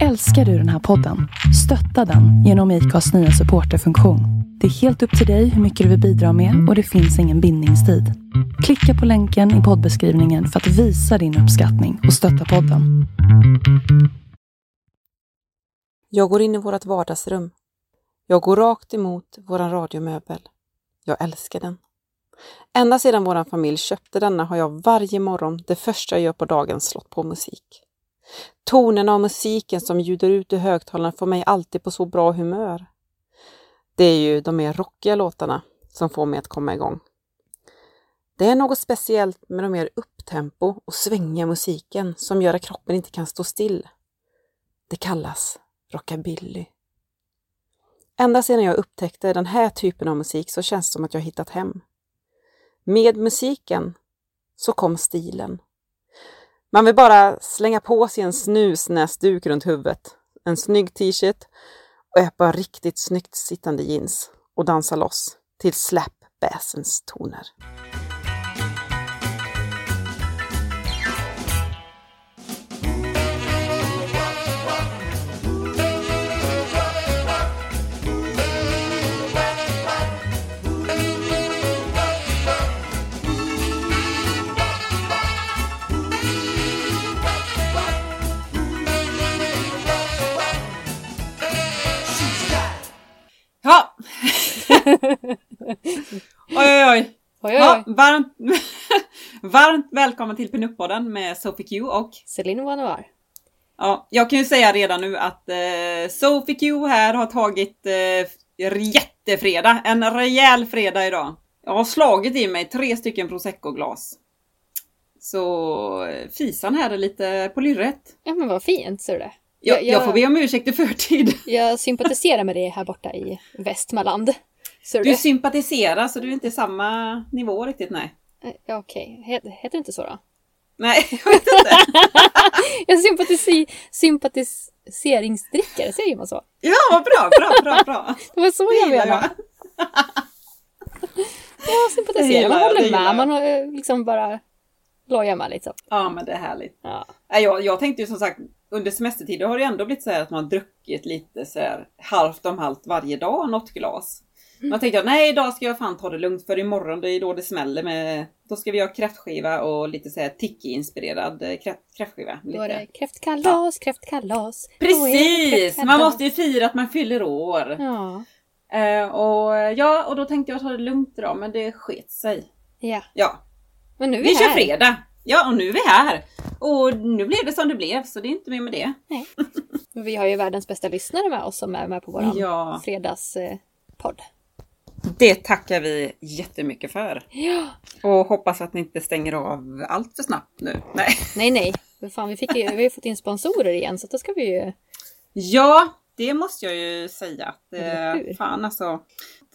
Älskar du den här podden? Stötta den genom IKAs nya supporterfunktion. Det är helt upp till dig hur mycket du vill bidra med och det finns ingen bindningstid. Klicka på länken i poddbeskrivningen för att visa din uppskattning och stötta podden. Jag går in i vårt vardagsrum. Jag går rakt emot våran radiomöbel. Jag älskar den. Ända sedan vår familj köpte denna har jag varje morgon det första jag gör på dagen slått på musik. Tonerna och musiken som ljuder ut ur högtalarna får mig alltid på så bra humör. Det är ju de mer rockiga låtarna som får mig att komma igång. Det är något speciellt med de mer upptempo och svängiga musiken som gör att kroppen inte kan stå still. Det kallas rockabilly. Ända sedan jag upptäckte den här typen av musik så känns det som att jag hittat hem. Med musiken så kom stilen. Man vill bara slänga på sig en snusnäsduk runt huvudet, en snygg t-shirt och ett par riktigt snyggt sittande jeans och dansa loss till slap bassens toner. Oj, oj, oj. Oj, oj, Ja, varmt, varmt välkommen till Pinup-podden med Sophie Q och Céline Vanoir. ja, jag kan ju säga redan nu att eh, Sophie Q här har tagit eh, jättefredag, en rejäl fredag idag. Jag har slagit i mig tre stycken prosecco-glas. Så eh, fisan här är lite på lyrret. Ja men vad fint, ser du det? Jag, Jag- jag, får be om ursäkt i förtid. Jag sympatiserar med dig här borta i Västmanland. Ser du sympatiserar så du är inte i samma nivå riktigt, nej. Eh, Ja, okej. Het- Heter det inte så då? Nej, jag vet inte. Jag sympatisi- sympatiseringsdrickare, säger man så? Ja, vad bra, bra, bra, bra. Det var så jag menade. Ja, Det sympatisera. gillar Man håller med. Man eh, liksom bara lojar med liksom. Ja, men det är härligt. Ja. Jag, jag tänkte ju som sagt, under semestertider har det ändå blivit så här att man druckit lite så här halvt om halvt varje dag, något glas. Man tänkte jag, nej idag ska jag fan ta det lugnt för imorgon det är då det smäller med, då ska vi ha kräftskiva och lite så här tiki-inspirerad eh, kräft, kräftskiva. Då är det Lite. kräftkalas, kräftkalas. Är det Precis! kräftkalas. Man måste ju fira att man fyller år. Ja. Eh, och ja, och då tänkte jag ta det lugnt idag, men det sket sig. ja. Ja, Men nu är vi vi kör här. fredag! Ja, och nu är vi här! Och nu blev det som det blev, så det är inte mer med det. Men Vi har ju världens bästa lyssnare med oss som är med på vår Ja. fredagspodd. Det tackar vi jättemycket för. Ja. Och hoppas att ni inte stänger av allt för snabbt nu. Nej. Nej, nej. Men Fan, vi, fick vi har ju fått in sponsorer igen så då ska vi ju... Ja, det måste jag ju säga. Att, eh, fan alltså.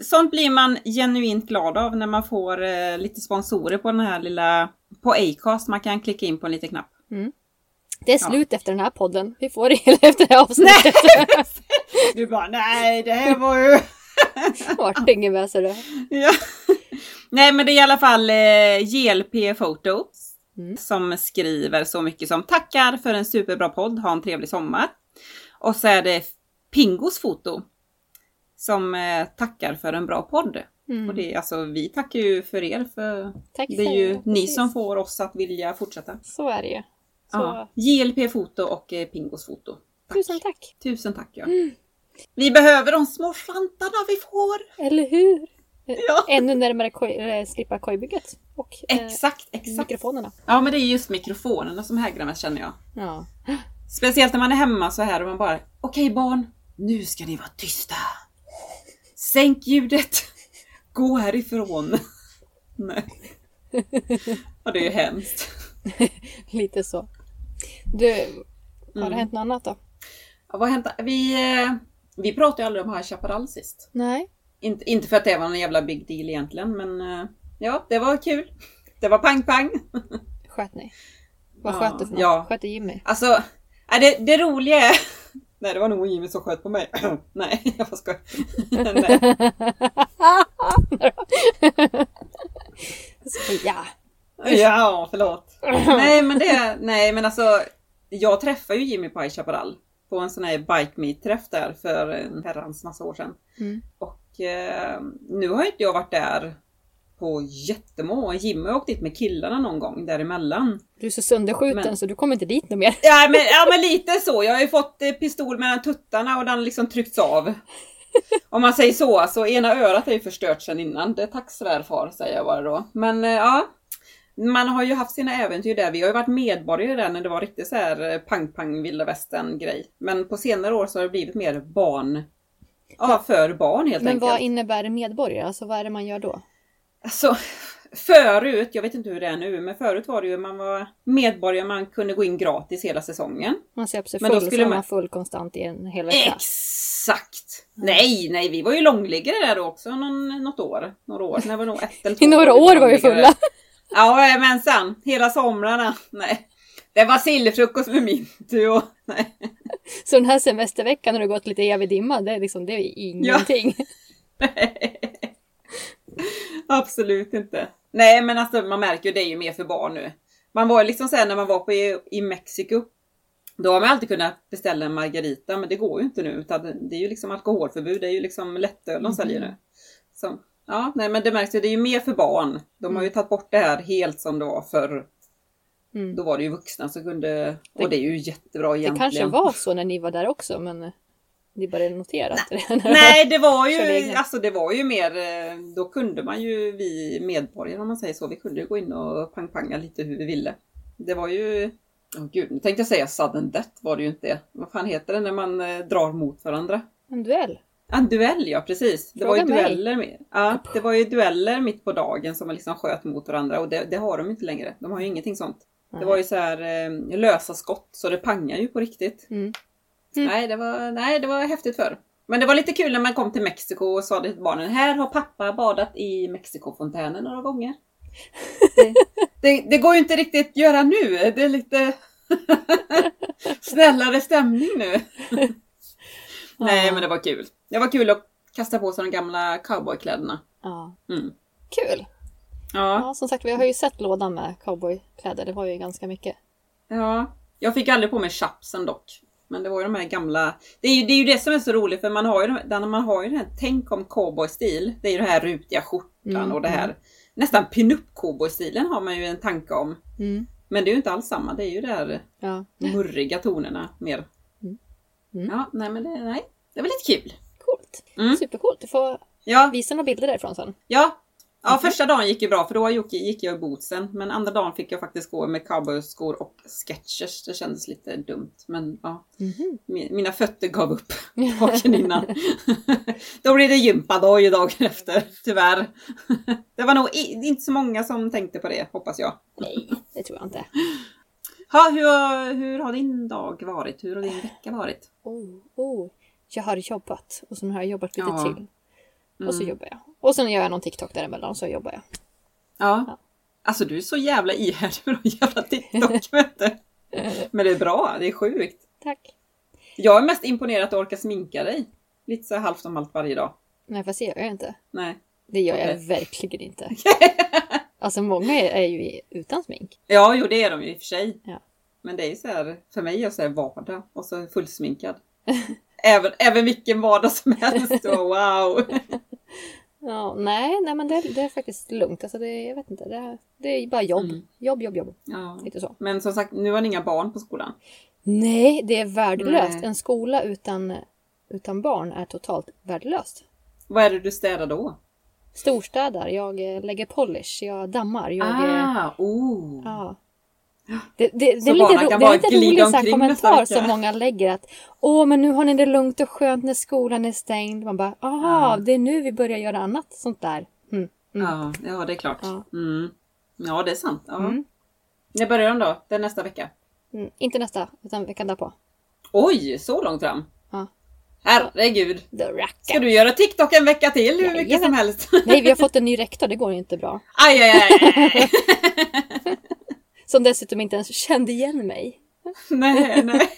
Sånt blir man genuint glad av när man får eh, lite sponsorer på den här lilla... På Acast. Man kan klicka in på en liten knapp. Det är slut efter den här podden. Vi får det efter det här avsnittet. Du bara, nej det här var ju... Vart hänger med så det. Ja. Nej men det är i alla fall eh, JLP Photos Mm. som skriver så mycket som tackar för en superbra podd, ha en trevlig sommar. Och så är det Pingos foto som eh, tackar för en bra podd. Mm. Och det är alltså, vi tackar ju för er för Tack det är ju det, ni som får oss att vilja fortsätta. Så är det ju. Så, Ja. JLP foto och eh, Pingos foto. Tack. Tusen tack. Tusen tack ja. Vi behöver de små slantarna vi får. Eller hur? Ja. Ännu närmare koj, äh, slippa kojbygget. Och eh, Exakt, exakt. mikrofonerna. Ja men det är just mikrofonerna som hägrar mest känner jag. Ja. Speciellt när man är hemma så här och man bara Okej barn, nu ska ni vara tysta. Sänk ljudet. Gå härifrån. Nej. Ja det är ju hemskt. Lite så. Du, har det Mm. hänt något annat då? Ja, vad hände? Vi, eh, vi pratade ju aldrig om High Chaparral sist. Nej. Inte, inte för att det var en jävla big deal egentligen men eh, ja, det var kul. Det var pang-pang. Sköt ni? Vad Ja, sköt du för något? ja. Sköt du Jimmy? Alltså, det, det roliga är... Nej, det var nog Jimmy som sköt på mig. nej, jag får skoja. nej. Så, ja. Ja, förlåt. nej, men det... Nej, men alltså... Jag träffade ju Jimmy på High Chaparral. På en sån här bike meet träff där för en herrans massa år sedan. Mm. Och eh, nu har inte jag varit där på jättemånga år. Jimmy har åkt dit med killarna någon gång däremellan. Du är så sönderskjuten Men- så du kommer inte dit något mer. Ja men, ja men lite så. Jag har ju fått eh, pistol mellan tuttarna och den liksom tryckts av. Om man säger så, så ena örat är ju förstört sedan innan. Det är tack svärfar säger jag bara då. Men eh, ja, man har ju haft sina äventyr där. Vi har ju varit medborgare där när det var riktigt så här eh, pang-pang vilda västern grej. Men på senare år så har det blivit mer barn. Ja, för barn helt Men enkelt. vad innebär medborgare? Alltså vad är det man gör då? Alltså, förut, jag vet inte hur det är nu, men förut var det ju man var medborgare, man kunde gå in gratis hela säsongen. Man ser sig Men då full skulle så är man- man full konstant i en hel vecka. Exakt! Nej, nej, vi var ju långliggare där då också någon, något år. Några år. Det var nog ett eller två I några år var vi fulla. Ja, men sen hela somrarna. Nej. Det var sillfrukost med Mintu och... Nej. Så den här semesterveckan när du gått lite evig dimma, det är liksom det är ingenting. Absolut inte. Nej, men alltså man märker ju det är ju mer för barn nu. Man var liksom såhär när man var på i, i Mexiko. Då har man alltid kunnat beställa en margarita, men det går ju inte nu. Utan det är ju liksom alkoholförbud, det är ju liksom lättöl de säljer nu. Så, ja, nej men det märks ju, det är ju mer för barn. De har ju tagit bort det här helt som det var förr. Mm. Då var det ju vuxna som kunde, och det är ju jättebra Det egentligen. kanske var så när ni var där också, men eh, ni bara noterat det. Nej, det var ju, alltså det var ju mer, eh, då kunde man ju, vi medborgare om man säger så, vi kunde ju gå in och pang-panga lite hur vi ville. Det var ju, åh gud, nu tänkte jag säga sudden death var det ju inte. Vad fan heter det när man eh, drar mot varandra? En duell. En duell ja, precis. Det var ju mig. dueller. Ja, det var ju dueller mitt på dagen som man liksom sköt mot varandra och det, det har de inte längre. De har ju ingenting sånt. Det var ju så här eh, lösa skott så det pangar ju på riktigt. Mm. Mm. Nej, det var, nej, det var häftigt förr. Men det var lite kul när man kom till Mexiko och sa till barnen, här har pappa badat i Mexikofontänen några gånger. Det, det, det går ju inte riktigt att göra nu. Det är lite snällare stämning nu. Nej, Ja. men det var kul. Det var kul att kasta på sig de gamla cowboykläderna. Ja. Mm. Kul! Ja, Ja, som sagt, vi har ju sett lådan med cowboykläder. Det var ju ganska mycket. ja. Jag fick aldrig på mig chapsen dock. Men det var ju de här gamla... Det är ju det, är ju det som är så roligt för man har ju, de- där man har ju den här tänk om cowboystil. Det är ju den här rutiga skjortan Mm, och det här nästan pinup cowboystilen har man ju en tanke om. Mm. Men det är ju inte alls samma. Det är ju de här Ja. murriga tonerna mer. Mm. Mm. Ja, nej men det, nej. det var lite kul. Coolt! Mm. Supercoolt! Du får Ja, visa några bilder därifrån sen. ja. Ja, Mhm. första dagen gick ju bra för då gick, gick jag i bootsen. Men andra dagen fick jag faktiskt gå med cowboyskor och sketchers. Det kändes lite dumt. Men ja, mi- mina fötter gav upp dagen innan. då blev det gympadag dagen efter, tyvärr. det var nog inte så många som tänkte på det, hoppas jag. Nej, det tror jag inte. Ha, hur, hur har din dag varit? Hur har din vecka varit? Oh, oh. Jag har jobbat och sen har jag jobbat lite Ja. till. Och så Mm. jobbar jag. Och sen gör jag någon TikTok däremellan så jobbar jag. Ja. Ja. Alltså du är så jävla ihärdig med de jävla TikTok vet du. Men det är bra, det är sjukt. Tack! Jag är mest imponerad att du orkar sminka dig. Lite så här halvt om halvt varje dag. Nej fast det gör jag inte. Nej. Det gör jag Okej. verkligen inte. Alltså många är, är ju utan smink. Ja, jo det är de ju i och för sig. Ja. Men det är ju så här, för mig är jag så här vardag och så fullsminkad. även, även vilken vardag som helst. Och wow! Ja, nej, nej men det, det är faktiskt lugnt. Alltså det, jag vet inte. Det, det är bara jobb. Mm. Jobb, jobb, jobb. Ja. Lite så. Men som sagt, nu har ni inga barn på skolan. Nej, det är värdelöst. Nej. En skola utan, utan barn är totalt värdelöst. Vad är det du städar då? Storstädar, jag eh, lägger polish, jag dammar, jag... eh, Ah, oh! Ja. Det, det, det är lite, det är lite rolig så kommentar som många lägger att Åh, men nu har ni det lugnt och skönt när skolan är stängd. Man bara, aha, Ja. det är nu vi börjar göra annat sånt där. Mm. Mm. Ja, ja, det är klart. Ja. Mm. Ja, det är sant. Ja. Mm. När börjar de då? Det är nästa vecka? Mm. Inte nästa, utan veckan därpå. Oj, så långt fram? Ja. Herregud! Ska du göra TikTok en vecka till hur mycket som helst? Nej, vi har fått en ny rektor, det går ju inte bra. Aj, aj, aj. Som dessutom inte ens kände igen mig. nej, nej.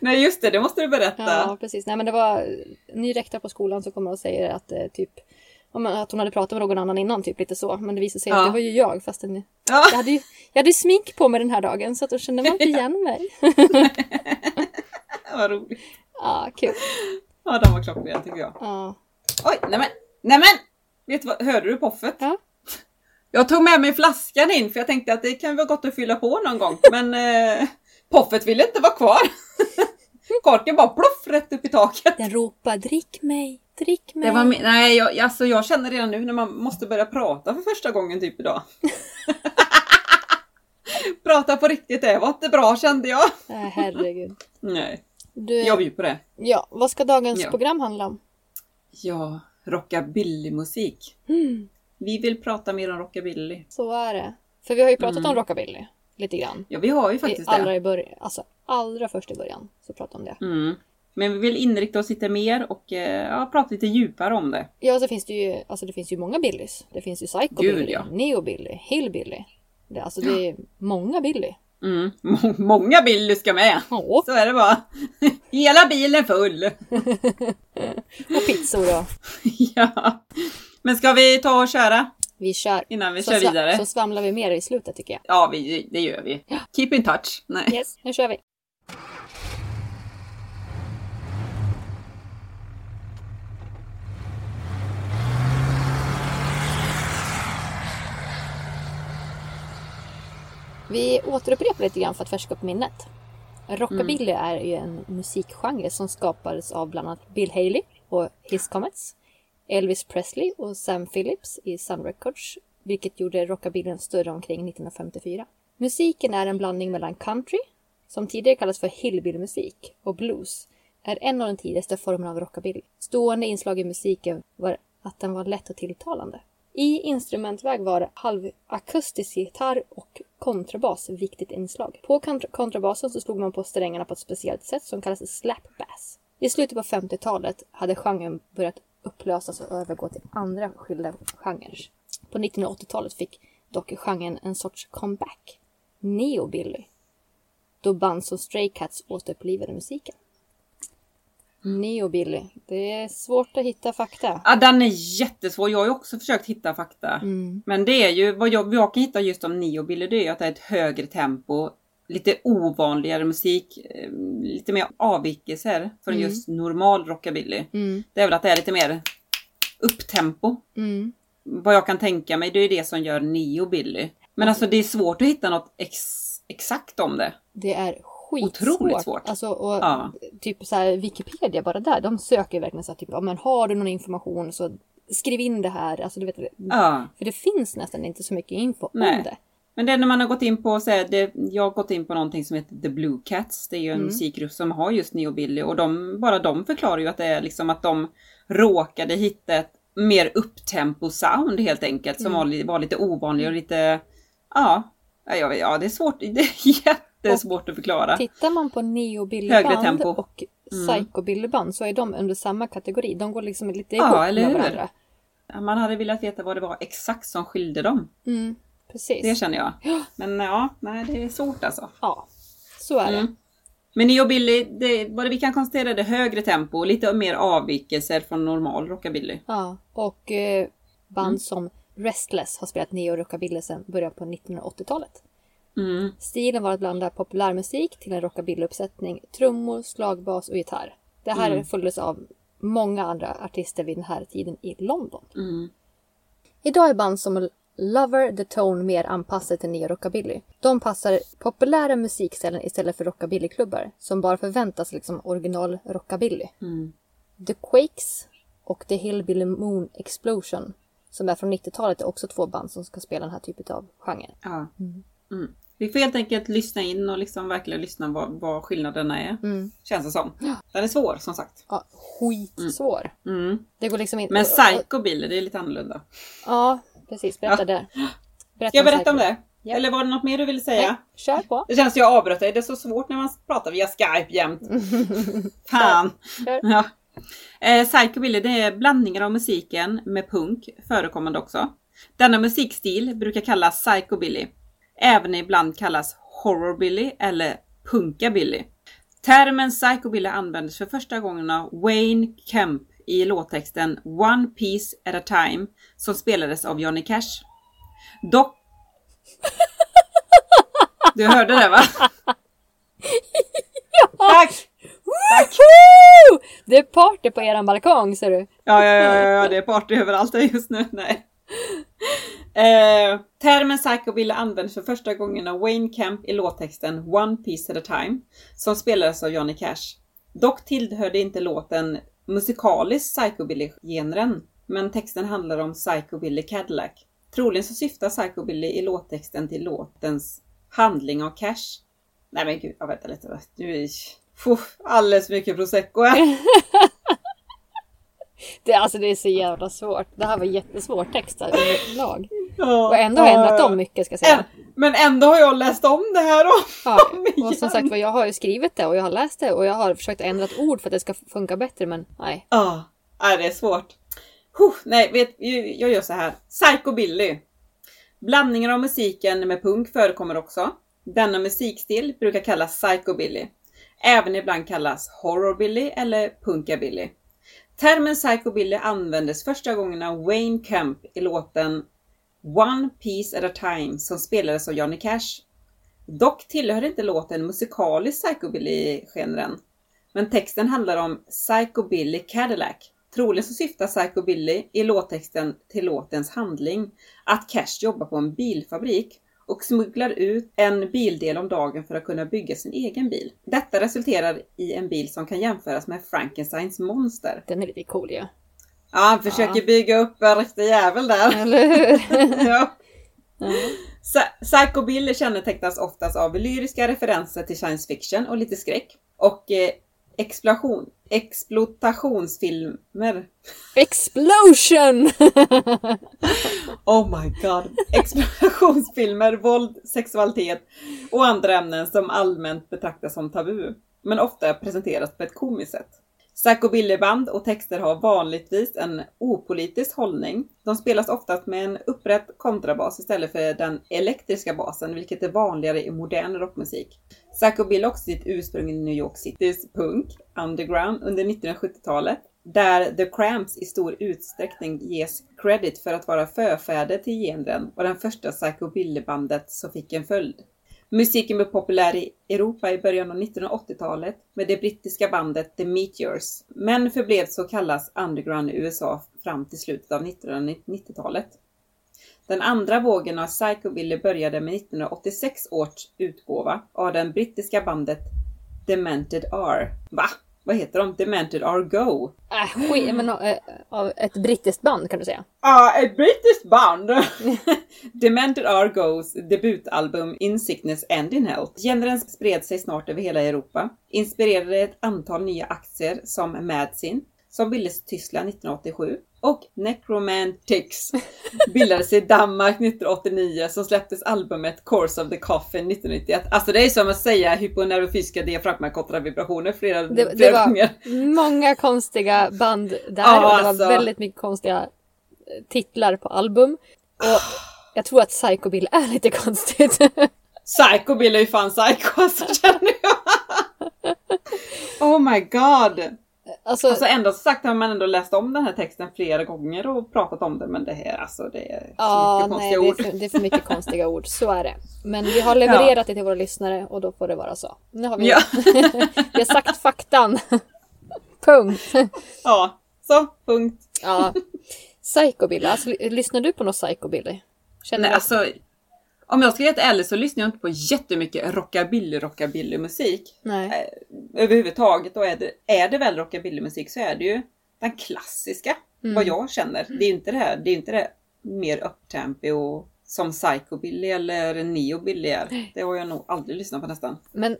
Nej, just det, det måste du berätta. Ja, precis. Nej, men det var en ny rektor på skolan som kommer och säger att eh, typ att hon hade pratat med någon annan innan, typ lite så. Men det visade sig Ja. att det var ju jag, fast den, Ja. jag, hade ju, jag hade ju smink på mig den här dagen så att då kände man inte igen mig. Vad roligt. Ja, kul. Ja, de var klockrena tycker jag. Ja. Oj, nämen! Nämen! Vet du vad, hörde du poffet? Ja. Jag tog med mig flaskan in för jag tänkte att det kan vara gott att fylla på någon gång. Men eh, poffet ville inte vara kvar. Korken bara ploff rätt upp i taket. Den ropar drick mig, drick mig. Det var, nej, jag, alltså jag känner redan nu när man måste börja prata för första gången typ idag. prata på riktigt, det var inte bra kände jag. Nej, herregud. Nej, Du, jag bjuder på det. ja, vad ska dagens Ja. program handla om? Ja, rockabillymusik. Mm, Vi vill prata mer om rockabilly. så är det. För vi har ju pratat Mm. om rockabilly lite grann. Ja, vi har ju I faktiskt allra, det. i början, alltså, allra först i början så pratade om det. Mm. Men vi vill inrikta oss lite mer och eh, ja, prata lite djupare om det. Ja, så finns det ju, alltså det finns ju många Billys. Det finns ju Psycho-Billy, ja. Neo-Billy, Hill-Billy. Det, alltså det är många Billy. Mm. Må- Många Billy ska med. Ja, Så är det bara. Hela bilen full. och pizzor då. ja. Men ska vi ta och köra Vi kör. innan vi så, kör vidare? så svamlar vi mer i slutet tycker jag. Ja, vi, det gör vi. Keep in touch. Nej. Yes, nu kör vi. Vi återupprepar lite grann för att färska upp minnet. Rockabilly är ju en musikgenre som skapades av bland annat Bill Haley och His Comets, Elvis Presley och Sam Phillips i Sun Records, vilket gjorde rockabillyn större omkring 1954. Musiken är en blandning mellan country, som tidigare kallades för hillbillymusik, och blues, är en av de tidigaste formerna av rockabilly. Stående inslag i musiken var att den var lätt och tilltalande. I instrumentväg var halvakustisk gitarr och kontrabas viktigt inslag. På kont- kontrabasen så slog man på strängarna på ett speciellt sätt som kallas slap bass. I slutet på 50-talet hade genren börjat upplösas och övergå till andra skilda genrer. På 1980-talet fick dock genren en sorts comeback. Neobilly. Då band som Stray Cats återupplivade musiken. Neobilly. Det är svårt att hitta fakta. Ja, den är jättesvår. Jag har ju också försökt hitta fakta. Mm. Men det är ju, vad jag, vad jag kan hitta just om Neobilly, det är ju att det är ett högre tempo, lite ovanligare musik, eh, lite mer avvikelser från Mm. just normal rockabilly. Mm. Det är väl att det är lite mer upptempo. Mm. Vad jag kan tänka mig, det är det som gör Neobilly. Men alltså det är svårt att hitta något ex, exakt om det. Det är skitsvårt. Otroligt svårt. Alltså, och Ja. typ så här, Wikipedia bara där, de söker verkligen så här, typ, ja, men har du någon information så skriv in det här. Alltså, du vet, Ja. För det finns nästan inte så mycket info Nej. om det. Men det är när man har gått in på, så här, det, jag har gått in på någonting som heter The Blue Cats. Det är ju en Mm. musikgrupp som har just Neobilly och de, bara de förklarar ju att det är liksom att de råkade hitta ett mer upptempo sound helt enkelt som Mm. var, var lite ovanlig och lite, ja, ja, ja det är svårt, det är jättesvårt att förklara. Tittar man på Högre neobillyband tempo. och Mm. psykobillyband så är de under samma kategori. De går liksom lite Ja, ihop eller med hur? varandra. Man hade velat veta vad det var exakt som skilde dem. Mm, precis. Det känner jag. Men ja, nej det är svårt alltså. Ja, så är det. Mm. Men Neo Billy, det, vad vi kan konstatera är det högre tempo och lite mer avvikelser från normal rockabilly. Ja, och eh, band Mm. som Restless har spelat neo-rockabilly sedan början på 1980-talet. Mm. Stilen var att blanda populärmusik till en rockabillyuppsättning, trummor, slagbas och gitarr. Det här Mm. följdes av många andra artister vid den här tiden i London. Mm. Idag är band som Lover the Tone mer anpassade till neo-rockabilly. De passar populära musikställen istället för rockabillyklubbar som bara förväntas liksom original rockabilly. Mm. The Quakes och The Hillbilly Moon Explosion som är från 90-talet är också två band som ska spela den här typen av genre. Ja. Mm. Mm. Vi får helt enkelt lyssna in och liksom verkligen lyssna vad, vad skillnaderna är. Mm. Känns det som. Den är svår som sagt. Ja, skitsvår. Mm. Det går liksom inte... Men Psychobilly, det är lite annorlunda. Ja, precis. Berätta Ja. där. Berätta jag berätta om det? Ja. Eller var det något mer du ville säga? Nej, kör på. Det känns som jag avbröt dig. Det är så svårt när man pratar via Skype jämt. Fan! Kör. Ja. Eh, Psychobilly det är blandningar av musiken med punk, förekommande också. Denna musikstil brukar kallas psychobilly. Även ibland kallas horrorbilly eller punkabilly. Termen psychobilly användes för första gången av Wayne Kemp i låttexten One Piece at a Time som spelades av Johnny Cash. Dock... Du hörde det va? Tack! Det är party på eran balkong ser du. Ja, ja, ja, ja, ja, det är party överallt just nu. Nej. Eh, termen psychobilly används för första gången av Wayne Camp i låttexten One Piece at a Time, som spelades av Johnny Cash. Dock tillhörde inte låten musikalisk psychobilly-genren, men texten handlar om psychobilly Cadillac. Troligen så syftar psychobilly i låttexten till låtens handling av Cash. Nej men gud, jag vänta lite. Du är alldeles mycket prosecco här. Det, alltså det är så jävla svårt. Det här var jättesvår text överlag. Ja, Och ändå har jag ändrat om mycket ska jag säga. Men ändå har jag läst om det här om. Ja, om och som sagt var, jag har ju skrivit det och jag har läst det och jag har försökt ändra ett ord för att det ska funka bättre men nej. Ja, det är svårt. Huh, nej, vet, jag gör så här. Psychobilly. Blandningar av musiken med punk förekommer också. Denna musikstil brukar kallas psychobilly. Även ibland kallas horrorbilly eller punkabilly. Termen psychobilly användes första gången av Wayne Camp i låten One Piece at a Time som spelades av Johnny Cash. Dock tillhör inte låten musikalisk psychobilly-genren. Men texten handlar om Psychobilly Cadillac. Troligen så syftar Psychobilly i låttexten till låtens handling att Cash jobbar på en bilfabrik och smugglar ut en bildel om dagen för att kunna bygga sin egen bil. Detta resulterar i en bil som kan jämföras med Frankensteins monster. Den är lite cool ju. Ja, han försöker bygga upp en riktig jävel där. Eller hur? ja. Ja. Psy- Psychobilly kännetecknas oftast av lyriska referenser till science fiction och lite skräck. Och eh, explosion, exploatationsfilmer. Explosion! Oh my god. Explosionsfilmer, våld, sexualitet och andra ämnen som allmänt betraktas som tabu. Men ofta presenteras på ett komiskt sätt. Psychobillyband och texter har vanligtvis en opolitisk hållning. De spelas oftast med en upprätt kontrabas istället för den elektriska basen, vilket är vanligare i modern rockmusik. Psychobilly har också sitt ursprung i New York Citys punk, underground, under 1970-talet. Där The Cramps i stor utsträckning ges credit för att vara förfäder till genren och den första psychobillybandet som fick en följd. Musiken blev populär i Europa i början av 1980-talet med det brittiska bandet The Meteors, men förblev så kallas underground i USA fram till slutet av 1990-talet. Den andra vågen av psychobilly började med 1986 års utgåva av det brittiska bandet Demented R. Va? Vad heter de? Demented R Go? Äh, skit, men, äh, av ett brittiskt band kan du säga. Ja, ett brittiskt band! Demented R Goes debutalbum In Sickness and In Health. Genren spred sig snart över hela Europa. Inspirerade ett antal nya aktier som Madsin, som bildades i Tyskland 1987. Och Necromantics bildades i Danmark 1989 som släpptes albumet Course of the Coffin 1991. Alltså det är som att säga hyponervofysiska diafragmakontra vibrationer flera, Det, det flera var gånger. många konstiga band där Ja, och det var alltså. väldigt mycket konstiga eh, titlar på album. Och jag tror att Psychobill är lite konstigt. Psychobilly är ju fan psycho alltså, känner jag. Oh my god! Alltså, Alltså ändå så sagt har man ändå läst om den här texten flera gånger och pratat om den men det här alltså det är så ja, mycket nej, konstiga det är, ord. för, det är för mycket konstiga ord. Så är det. Men vi har levererat det till våra lyssnare och då får det vara så. Nu har vi, Ja. vi har sagt faktan. Punkt. ja, så punkt. Ja. Psychobilly, alltså lyssnar du på något psychobilly? Känner Nej, du alltså, om jag ska vara helt ärlig så lyssnar jag inte på jättemycket rockabilly rockabilly musik. Nej. Överhuvudtaget då är det, är det väl rockabilly musik så är det ju den klassiska. Mm. Vad jag känner. Det är ju inte det här, det är inte det mer uptempo som psychobilly eller neobilly är. Det har jag nog aldrig lyssnat på nästan. Men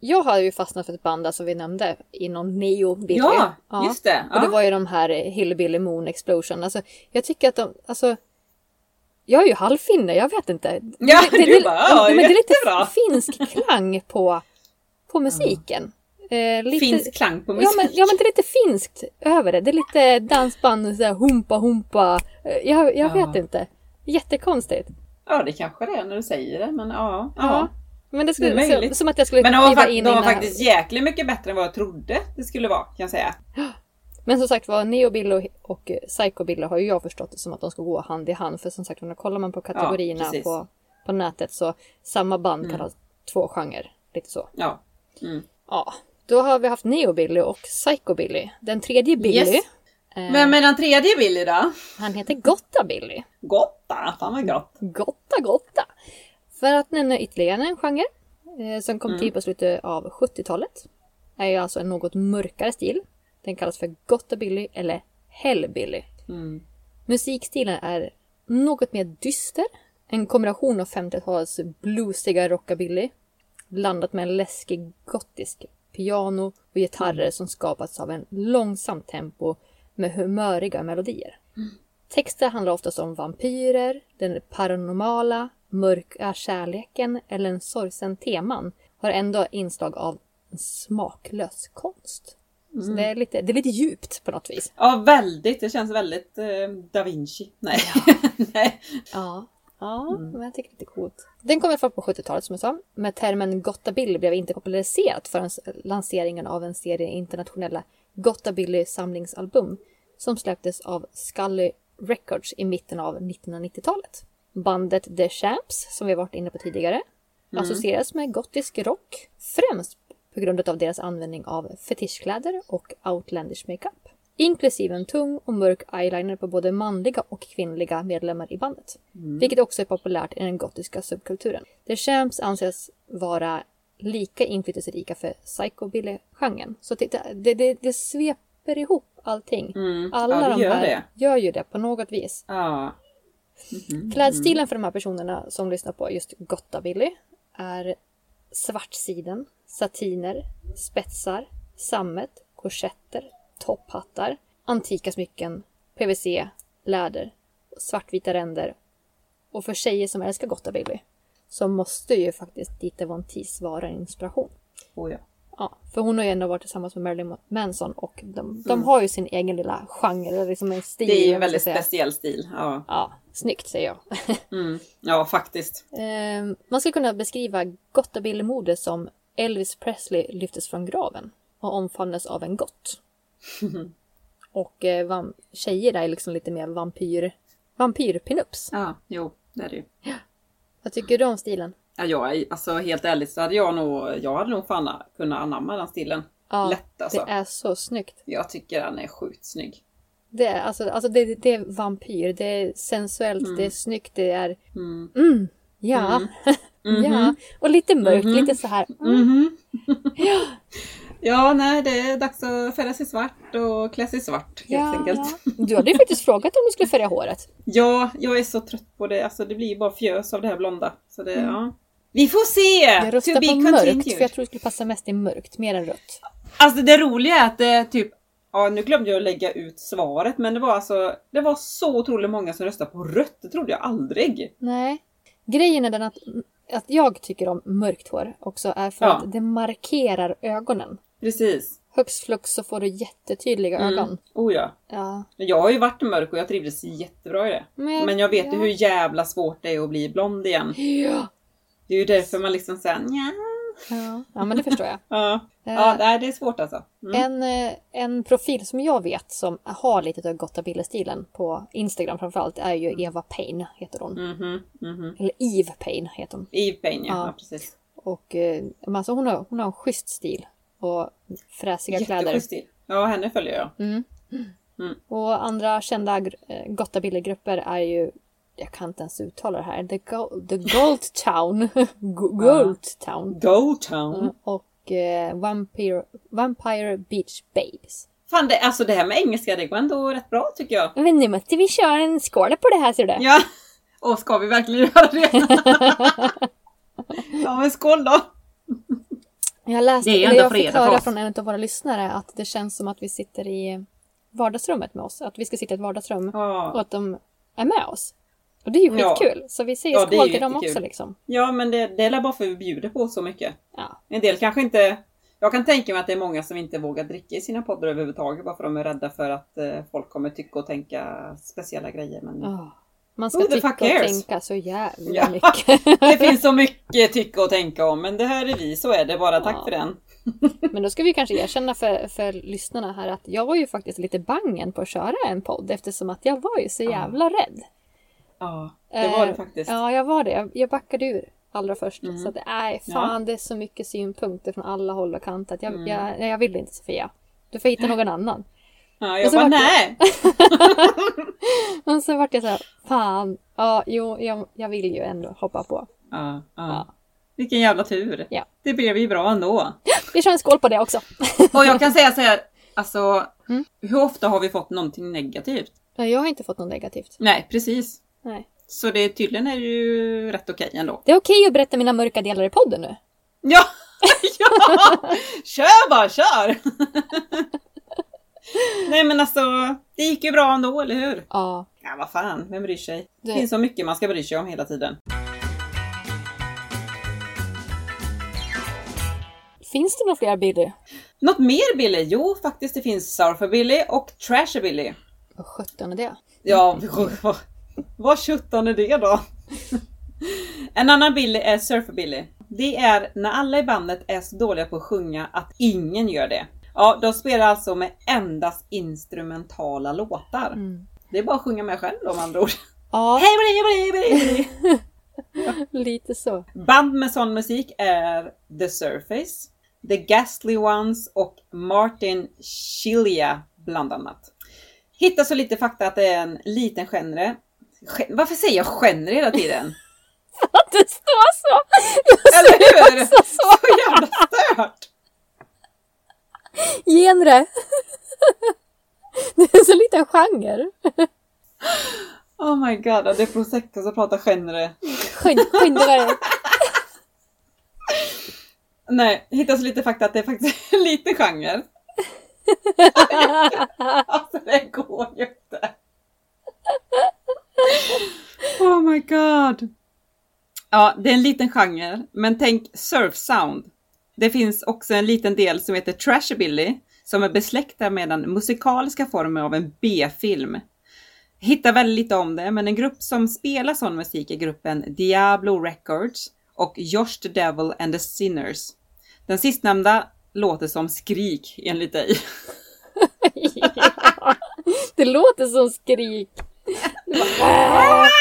jag har ju fastnat för ett band, alltså vi nämnde, inom neo-billy. Ja, just det. Och det Ja. var ju de här eh, Hillbilly Moon Explosion. Alltså, jag tycker att de, alltså... Jag är ju halvfinne, jag vet inte. Ja, du bara, ja, men det är lite finsk klang på, på musiken. Eh, lite, Finns klang på Ja musik. men, ja men det är lite finskt över det. Det är lite dansband, så här, humpa humpa. Eh, Jag, jag Ja. vet inte. Jättekonstigt. Ja, det kanske det är när du säger det, men ja. Ja. ja. Men det Det skulle, möjligt. så, som att jag skulle Men de var, in de var faktiskt jäkligt mycket bättre än vad jag trodde det skulle vara, kan jag säga. Men som sagt var, Neobill och, Psychobill har ju jag förstått det som att de ska gå hand i hand. För som sagt, när kollar man på kategorierna precis. på, på nätet så samma band Mm. kallas två genrer. Lite så. Ja. Mm. Ja. Då har vi haft Neobilly och Psychobilly. Den tredje Billy, Yes. eh, Men med den tredje Billy då? han heter Gotta-Billy. Gotta, fan vad gott. Gotta Gotta! För att nämna ytterligare en genre eh, som kom Mm. till på slutet av 70-talet. Är ju alltså en något mörkare stil. Den kallas för Gottabilly eller Hellbilly. Mm. Musikstilen är något mer dyster. En kombination av 50-talets bluesiga rockabilly blandat med en läskig gotisk piano och gitarrer som skapats av en långsam tempo med humöriga melodier. Texter handlar oftast om vampyrer, den paranormala, mörka kärleken eller en sorgsen teman har ändå inslag av smaklös konst. Så det, är lite, det är lite djupt på något vis. Ja, väldigt. Det känns väldigt eh, da Vinci. Nej. Nej. Ja, ja men jag tycker det är coolt. Den kom i alla fall på 70-talet som jag sa. Med termen Gottabilly blev inte populariserat förrän lanseringen av en serie internationella Gottabilly samlingsalbum som släpptes av Scully Records i mitten av 1990-talet. Bandet The Champs, som vi varit inne på tidigare, associeras med gotisk rock främst på grund av deras användning av fetischkläder och outlandish makeup. Inklusive en tung och mörk eyeliner på både manliga och kvinnliga medlemmar i bandet. Vilket också är populärt i den gotiska subkulturen. The Champs anses vara lika inflytelserika för psychobilly-genren. Så det, det, det, det sveper ihop allting. Mm. Alla ja, de gör här det. gör ju det på något vis. Ja. Klädstilen för de här personerna som lyssnar på just Gottabilly är svartsiden, satiner, spetsar, sammet, korsetter, topphattar, antika smycken, PVC, läder, svartvita ränder. Och för tjejer som älskar Gottabilly så måste ju faktiskt Dita Von Teese vara en inspiration. Oh, ja. Ja, för hon har ju ändå varit tillsammans med Marilyn Manson och de, de har ju sin egen lilla genre, eller liksom en stil. Det är ju en ska väldigt speciell stil. Ja, Ja, snyggt säger jag. mm. ja faktiskt. Eh, man skulle kunna beskriva Gottabilly-mode som Elvis Presley lyftes från graven och omfamnades av en gott. och eh, tjejer är liksom lite mer vampyr, vampyr-pinups. Ja, jo, det är det ju. Vad tycker du om stilen? Ja, jag, alltså helt ärligt så hade jag nog, jag hade nog fan kunnat anamma den stilen. Ja, Lätt alltså. Det är så snyggt. Jag tycker den är sjukt snygg. Det är, alltså, alltså det, det är vampyr, det är sensuellt, det är snyggt, det är... Mm. Mm, ja, ja. Och lite mörkt, lite så här... Mm. Mhm. ja, nej, det är dags att färga sig svart och klä sig svart helt Ja, enkelt. ja. Du hade ju faktiskt frågat om du skulle färga håret. Ja, jag är så trött på det. Alltså det blir ju bara fjös av det här blonda. Så det, ja. Vi får se! Jag röstar To på mörkt, continued. för jag tror det skulle passa mest i mörkt, mer än rött. Alltså det roliga är att det är typ Ja, nu glömde jag lägga ut svaret, men det var alltså Det var så otroligt många som röstade på rött. Det trodde jag aldrig. Nej. Grejen är den att, att jag tycker om mörkt hår också är för Ja. att det markerar ögonen. Precis. Högst flux så får du jättetydliga ögon. Oh ja. Ja. Jag har ju varit mörk och jag trivdes jättebra i det. Men- Men jag vet ju ja. hur jävla svårt det är att bli blond igen. Ja. Det är ju därför man liksom säger nja. ja. Ja, men det förstår jag. Ja, Eh, ja nej, det är svårt alltså. Mm. En, eh, en profil som jag vet som har lite av Gottabilly-stilen på Instagram framförallt är ju Eva Payne, heter hon. Mhm, mhm. Eller Eve Payne heter hon. Eve Payne, ja. Ja. ja. precis. Och eh, alltså hon, har, hon har en schysst stil och fräsiga kläder. Stil. Ja, henne följer jag. Mm. Och andra kända eh, Gottabilly-grupper är ju, jag kan inte ens uttala det här, The, Go- The Gold Town. Go- Gold Town. Go Town. Mm, Och eh, Vampire, Vampire Beach Babes. Fan, det, alltså det här med engelska, det går ändå rätt bra tycker jag. Men nu måste vi köra en skål på det här ser du. Ja. Och ska vi verkligen göra det? ja, men skål då! Jag läste, Det är ändå jag fick höra från en av våra lyssnare att det känns som att vi sitter i vardagsrummet med oss. Att vi ska sitta i ett vardagsrum och Ja, att de är med oss. Och det är ju Ja. skitkul. Så vi säger Ja, skål till dem också liksom. ja men det, det är bara för att vi bjuder på så mycket. Ja. En del kanske inte... Jag kan tänka mig att det är många som inte vågar dricka i sina poddar överhuvudtaget bara för att de är rädda för att eh, folk kommer tycka och tänka speciella grejer. Men Ah. Man ska the tycka och cares? tänka så jävla Ja. mycket. det finns så mycket tycka och tänka om. Men det här är vi, så är det bara. Tack Ja. för den. Men då ska vi kanske erkänna för, för lyssnarna här att jag var ju faktiskt lite bangen på att köra en podd eftersom att jag var ju så jävla rädd. Ja, det var det Eh, faktiskt. Ja, jag var det. Jag, backade ur. allra först. Så att det är fan det är så mycket synpunkter från alla håll och kanter. Att jag, jag, nej, jag vill inte Sofia. Du får hitta någon annan. Ja, jag bara, nej! Och så vart jag så här, fan, ja, jo, jag, jag vill ju ändå hoppa på. Ja, ja. Ja. Vilken jävla tur. Ja. Det blev ju bra ändå. Vi kör en skål på det också. Och jag kan säga så här, alltså Mm. hur ofta har vi fått någonting negativt? Nej, Jag har inte fått något negativt. Nej, precis. Nej. Så det tydligen är ju rätt okej ändå. Det är okej att berätta mina mörka delar i podden nu. Ja! ja! Kör bara, kör! Nej men alltså, det gick ju bra ändå, eller hur? Ja. Ja, vad fan, vem bryr sig? Det Det- finns så mycket man ska bry sig om hela tiden. Finns det några fler Billy? Något mer Billy? Jo, faktiskt det finns Surfer Billy och Trasher Billy. Vad sjutton är det? Ja, vad, sjutton är det då? En annan Billy är Surfer Billy. Det är när alla i bandet är så dåliga på att sjunga att ingen gör det. Ja, de spelar alltså med endast instrumentala låtar. Mm. Det är bara att sjunga med själv då, om andra ord. Ja, Hej, bli, bli, bli. lite så. Band med sån musik är The Surface, The Ghastly Ones och Martin Chilia bland annat. Hitta så lite fakta att det är en liten genre. Varför säger jag genre hela tiden? Att det står så! Jag Eller hur? också så! Så jävla stört! Genre! Det är så liten genre. Oh my god, det är prosecco som pratar genre. Dig. Nej, hitta så lite fakta att det är faktiskt en liten genre. Alltså det går ju inte. Oh my god. Ja, det är en liten genre, men tänk surf sound. Det finns också en liten del som heter Trashabilly som är besläktad med den musikaliska formen av en B-film. Hittar väldigt lite om det, men en grupp som spelar sån musik är gruppen Diablo Records och Josh the Devil and the Sinners. Den sistnämnda låter som skrik enligt dig. Ja. Det låter som skrik.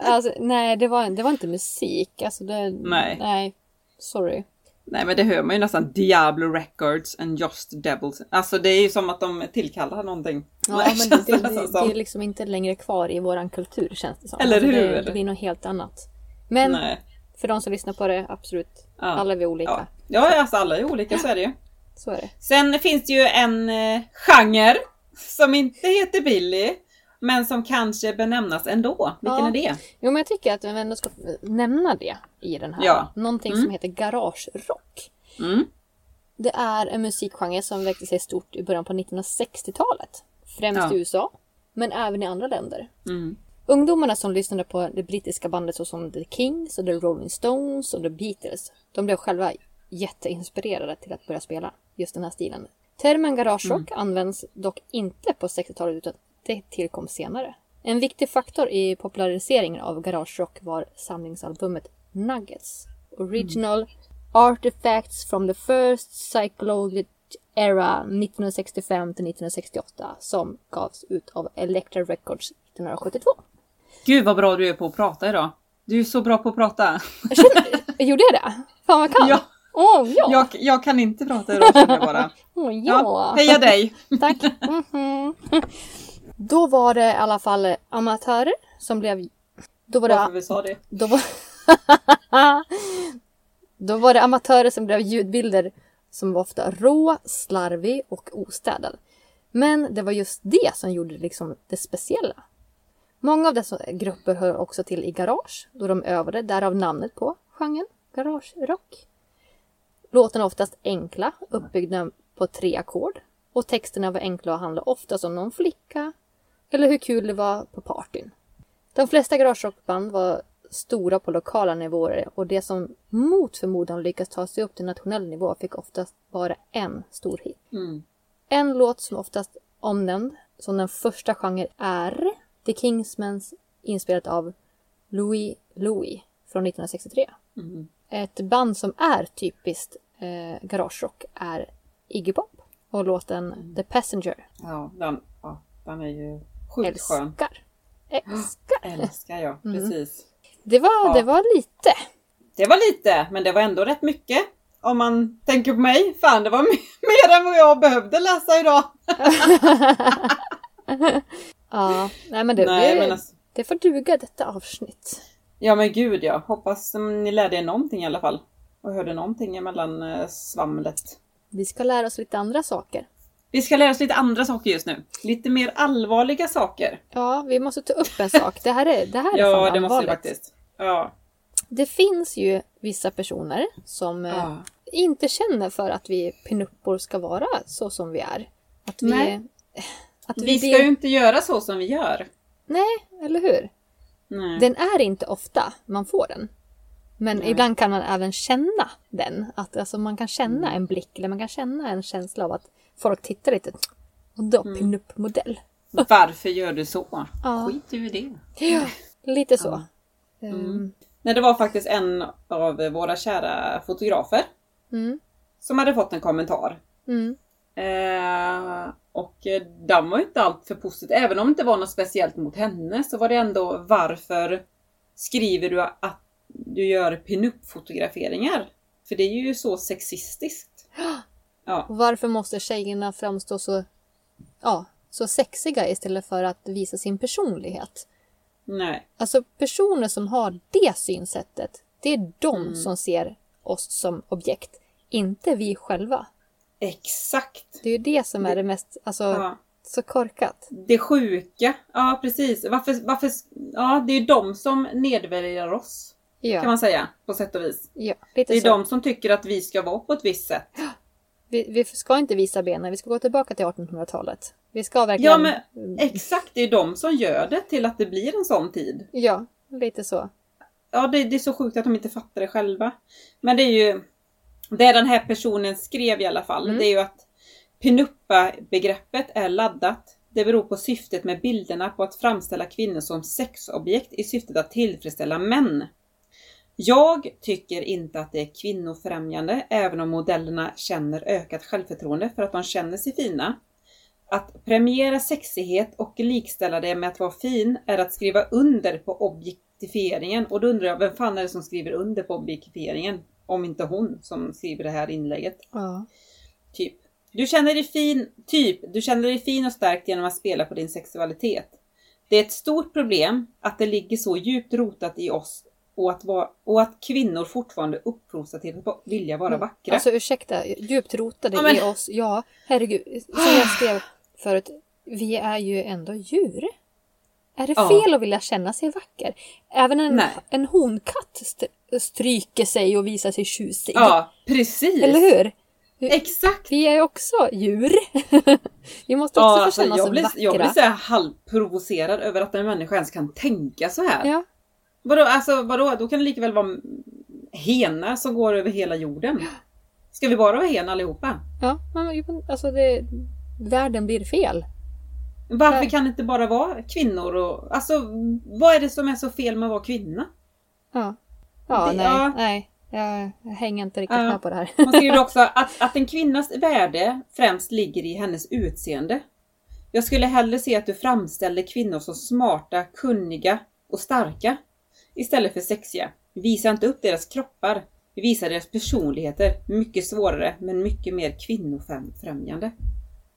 Alltså, nej, det var, det var inte musik. Alltså, det, Nej. Nej, sorry. Nej men det hör man ju nästan Diablo Records and Just Devils. Alltså det är ju som att de tillkallar någonting. Ja, men det, det, det, det är liksom inte längre kvar i våran kultur känns det som. Eller alltså, hur? Det, det blir något helt annat. Men Nej. för de som lyssnar på det, absolut. Ja. Alla är vi olika. Ja. ja, alltså alla är olika så är det ju. Så är det. Sen finns det ju en eh, genre som inte heter Billy, men som kanske benämnas ändå. Vilken Ja. är det? Jo, men jag tycker att vi ändå ska nämna det i den här. Ja. Någonting som heter garagerock. Mm. Det är en musikgenre som växte sig stort i början på 1960-talet. Främst Ja. i USA, men även i andra länder. Mm. Ungdomarna som lyssnade på det brittiska bandet såsom The Kings och The Rolling Stones och The Beatles, de blev själva jätteinspirerade till att börja spela just den här stilen. Termen garagerock används dock inte på 60-talet utan det tillkom senare. En viktig faktor i populariseringen av garagerock var samlingsalbumet Nuggets. Original Artifacts from the first psychological era 1965 till 1968 som gavs ut av Elektra Records 1972. Gud vad bra du är på att prata idag. Du är så bra på att prata. Jag känner, gjorde jag det? Fan vad jag kan! Ja. Åh ja! Jag, jag kan inte prata idag känner jag bara. Åh, Ja, ja. heja dig! Tack! Mhm. Då var det i alla fall amatörer som blev... Då var Varför det, vi sa det. då var, då var det amatörer som blev ljudbilder som var ofta rå, slarvig och ostädad. Men det var just det som gjorde liksom det speciella. Många av dessa grupper hör också till i garage, då de övade, därav namnet på genren, garagerock. Låtarna är oftast enkla, uppbyggda på tre ackord. Och texterna var enkla och handlade oftast om någon flicka eller hur kul det var på partyn. De flesta garagerockband var stora på lokala nivåer och det som mot förmodan lyckats ta sig upp till nationell nivå fick oftast bara en stor hit. Mm. En låt som oftast omnämnd som den första genren är The Kingsmans inspelat av Louis Louis från 1963. Mm. Ett band som är typiskt eh, garagerock är Iggy Pop och låten The Passenger. Ja, den, ja, den är ju sjukt skön. Älskar. Älskar. Älskar jag, precis. Det var, Ja. det var lite. Det var lite, men det var ändå rätt mycket. Om man tänker på mig. Fan, det var mer än vad jag behövde läsa idag. Ja, nej men det, Nej, det, men alltså, det får duga detta avsnitt. ja men gud ja. Hoppas ni lärde er någonting i alla fall. Och hörde någonting emellan eh, svamlet. Vi ska lära oss lite andra saker. Vi ska lära oss lite andra saker just nu. Lite mer allvarliga saker. Ja, vi måste ta upp en sak. Det här är, det här är Ja, fan det måste vi faktiskt. Ja. Det finns ju vissa personer som eh, ja. inte känner för att vi pinuppor ska vara så som vi är. Att vi... Nej. Att vi, Vi ska det- ju inte göra så som vi gör. Nej, eller hur? Nej. Den är inte ofta man får den. Men Nej. ibland kan man även känna den. Att alltså, man kan Mm. känna en blick eller man kan känna en känsla av att folk tittar lite. Och då Mm. pinup-modell. Varför gör du så? Ja. Skit du i det. Ja, lite så. Ja. Mm. Nej, det var faktiskt en av våra kära fotografer Mm. som hade fått en kommentar. Mm. Eh, och den var ju inte allt för positiv. Även om det inte var något speciellt mot henne så var det ändå varför skriver du att du gör pinup-fotograferingar? För det är ju så sexistiskt. Ja, varför måste tjejerna framstå så, ja, så sexiga istället för att visa sin personlighet? nej. Alltså personer som har det synsättet, det är de Mm. som ser oss som objekt. Inte vi själva. Exakt. Det är ju det som är det mest, alltså, Ja. så korkat. Det sjuka. Ja, precis. Varför, varför, ja, det är ju de som nedvärderar oss. Kan Ja, man säga, på sätt och vis. ja lite Det är så. de som tycker att vi ska vara på ett visst sätt. Vi, vi ska inte visa benen, vi ska gå tillbaka till 1800-talet. Vi ska verkligen... Ja, men exakt. Det är de som gör det till att det blir en sån tid. Ja, lite så. Ja, det, det är så sjukt att de inte fattar det själva. Men det är ju... Det den här personen skrev i alla fall, Mm. det är ju att Pinuppa-begreppet är laddat. Det beror på syftet med bilderna på att framställa kvinnor som sexobjekt i syftet att tillfredsställa män. Jag tycker inte att det är kvinnofrämjande, även om modellerna känner ökat självförtroende för att de känner sig fina. Att premiera sexighet och likställa det med att vara fin är att skriva under på objektifieringen. Och då undrar jag, vem fan är det som skriver under på objektifieringen? Om inte hon som skriver det här inlägget. Ja. Typ. Du känner dig fin, typ, du känner dig fin och stärkt genom att spela på din sexualitet. Det är ett stort problem att det ligger så djupt rotat i oss och att, vara, och att kvinnor fortfarande uppfostras till att vilja vara vackra. Alltså ursäkta, djupt rotade Ja, men- i oss. Ja, herregud. Som jag skrev förut, vi är ju ändå djur. Är det Ja. fel att vilja känna sig vacker? Även en, Nej. en honkatt st- stryker sig och visar sig tjusig. ja, precis! Eller hur? Exakt! Vi är också djur. vi måste också Ja, få alltså, känna jag, oss blir, vackra. jag blir så här halvprovocerad över att en människa ens kan tänka så här. Ja, Vadå, alltså, vadå? Då kan det lika väl vara henar som går över hela jorden. Ska vi bara vara hen allihopa? ja, men alltså det, världen blir fel. Varför Nej. kan det inte bara vara kvinnor? Och, alltså, vad är det som är så fel med att vara kvinna? Ja, ja Det- nej, ja. nej. Jag hänger inte riktigt Ja. med på det här. Man skriver också att, att en kvinnas värde främst ligger i hennes utseende. Jag skulle hellre se att du framställer kvinnor som smarta, kunniga och starka istället för sexiga. Visa inte upp deras kroppar. Vi visar deras personligheter. Mycket svårare, men mycket mer kvinnofrämjande.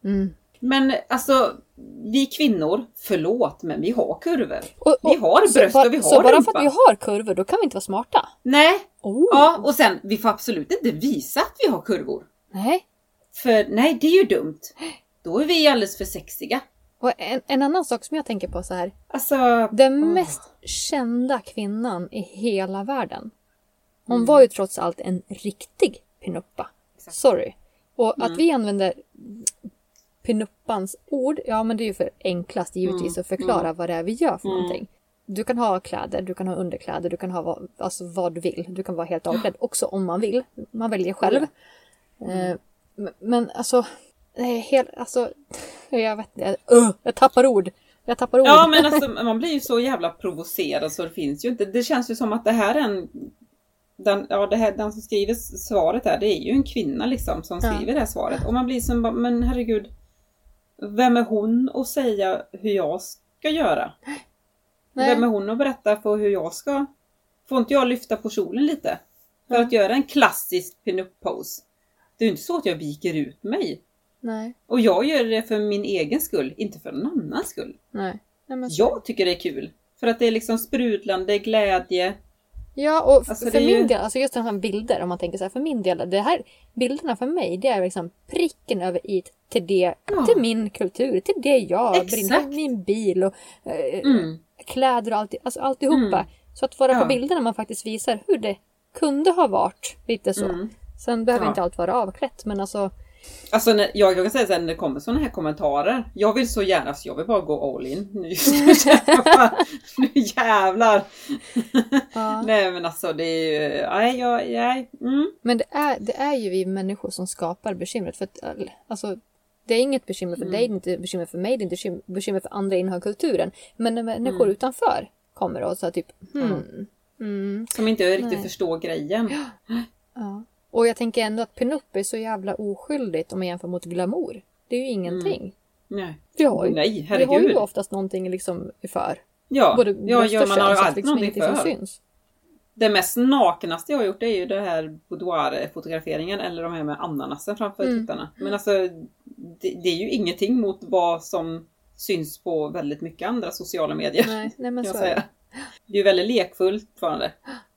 Mm. Men alltså, vi kvinnor, förlåt, men vi har kurvor. Och, Vi har bröst och vi har Så bara rumpa. för att vi har kurvor, då kan vi inte vara smarta? Nej, Oh. ja, och sen, vi får absolut inte visa att vi har kurvor. Nej. För nej, det är ju dumt. Då är vi alldeles för sexiga. Och en, en annan sak som jag tänker på så här. Alltså... Den åh. mest kända kvinnan i hela världen. Hon Mm. var ju trots allt en riktig pinuppa. Exakt. Sorry. Och Mm. att vi använder pinuppans ord, ja men det är ju för enklast givetvis Mm. att förklara vad det är vi gör för Mm. någonting. Du kan ha kläder, du kan ha underkläder, du kan ha vad, alltså vad du vill. Du kan vara helt avklädd också om man vill. Man väljer själv. Mm. Eh, men- men alltså, är helt, alltså, jag vet inte, uh, jag tappar ord. Jag tappar ord. Ja men alltså man blir ju så jävla provocerad så det finns ju inte. Det känns ju som att det här är en... Den, ja, det här, den som skriver svaret här, det är ju en kvinna liksom som Ja. skriver det här svaret. Och man blir som men herregud. Vem är hon att säga hur jag ska göra? Nej. Vem är hon att berätta för hur jag ska får inte jag lyfta på kjolen lite? För Ja. att göra en klassisk pinup pose. Det är ju inte så att jag viker ut mig. Nej, Och jag gör det för min egen skull, inte för någon annans skull. nej. nej men så- Jag tycker det är kul. För att det är liksom sprudlande glädje. Ja, och f- Alltså, för är min ju- del, alltså just de här bilder, om man tänker så här, för min del, det här bilderna för mig, det är liksom pricken över i till det, Ja. till min kultur, till det jag Exakt. brinner, min bil och eh, Mm. kläder och allt, alltså alltihopa. Mm. Så att vara Ja. på bilderna man faktiskt visar hur det kunde ha varit, lite så. Mm. Sen behöver Ja. inte allt vara avklätt, men alltså, Alltså när, jag, jag kan säga sen när det kommer sådana här kommentarer. Jag vill så gärna, så jag vill bara gå all in. Nu, nu, jävlar! ja. Nej men alltså det är ju, nej jag, nej. Mm. Men det är, det är ju vi människor som skapar bekymret. För att, alltså, det är inget bekymmer för Mm. dig, det är inte bekymmer för mig, det är inte bekym- bekymmer för andra inom kulturen. Men när människor Mm. utanför kommer och så typ hmm, mm, Som inte riktigt Nej. förstår grejen. ja. Och jag tänker ändå att pinup är så jävla oskyldigt om man jämför mot glamour. Det är ju ingenting. Nej. Vi, har ju, Nej, vi har ju herregud. oftast någonting liksom för. Ja, Både ja, ja man har ju alltid liksom någonting för. syns. Det mest nakenaste jag har gjort är ju det här boudoir-fotograferingen eller de här med ananasen framför Mm. tittarna. Men alltså det, det är ju ingenting mot vad som syns på väldigt mycket andra sociala medier. Nej, nej men så är det. Det är ju väldigt lekfullt fortfarande.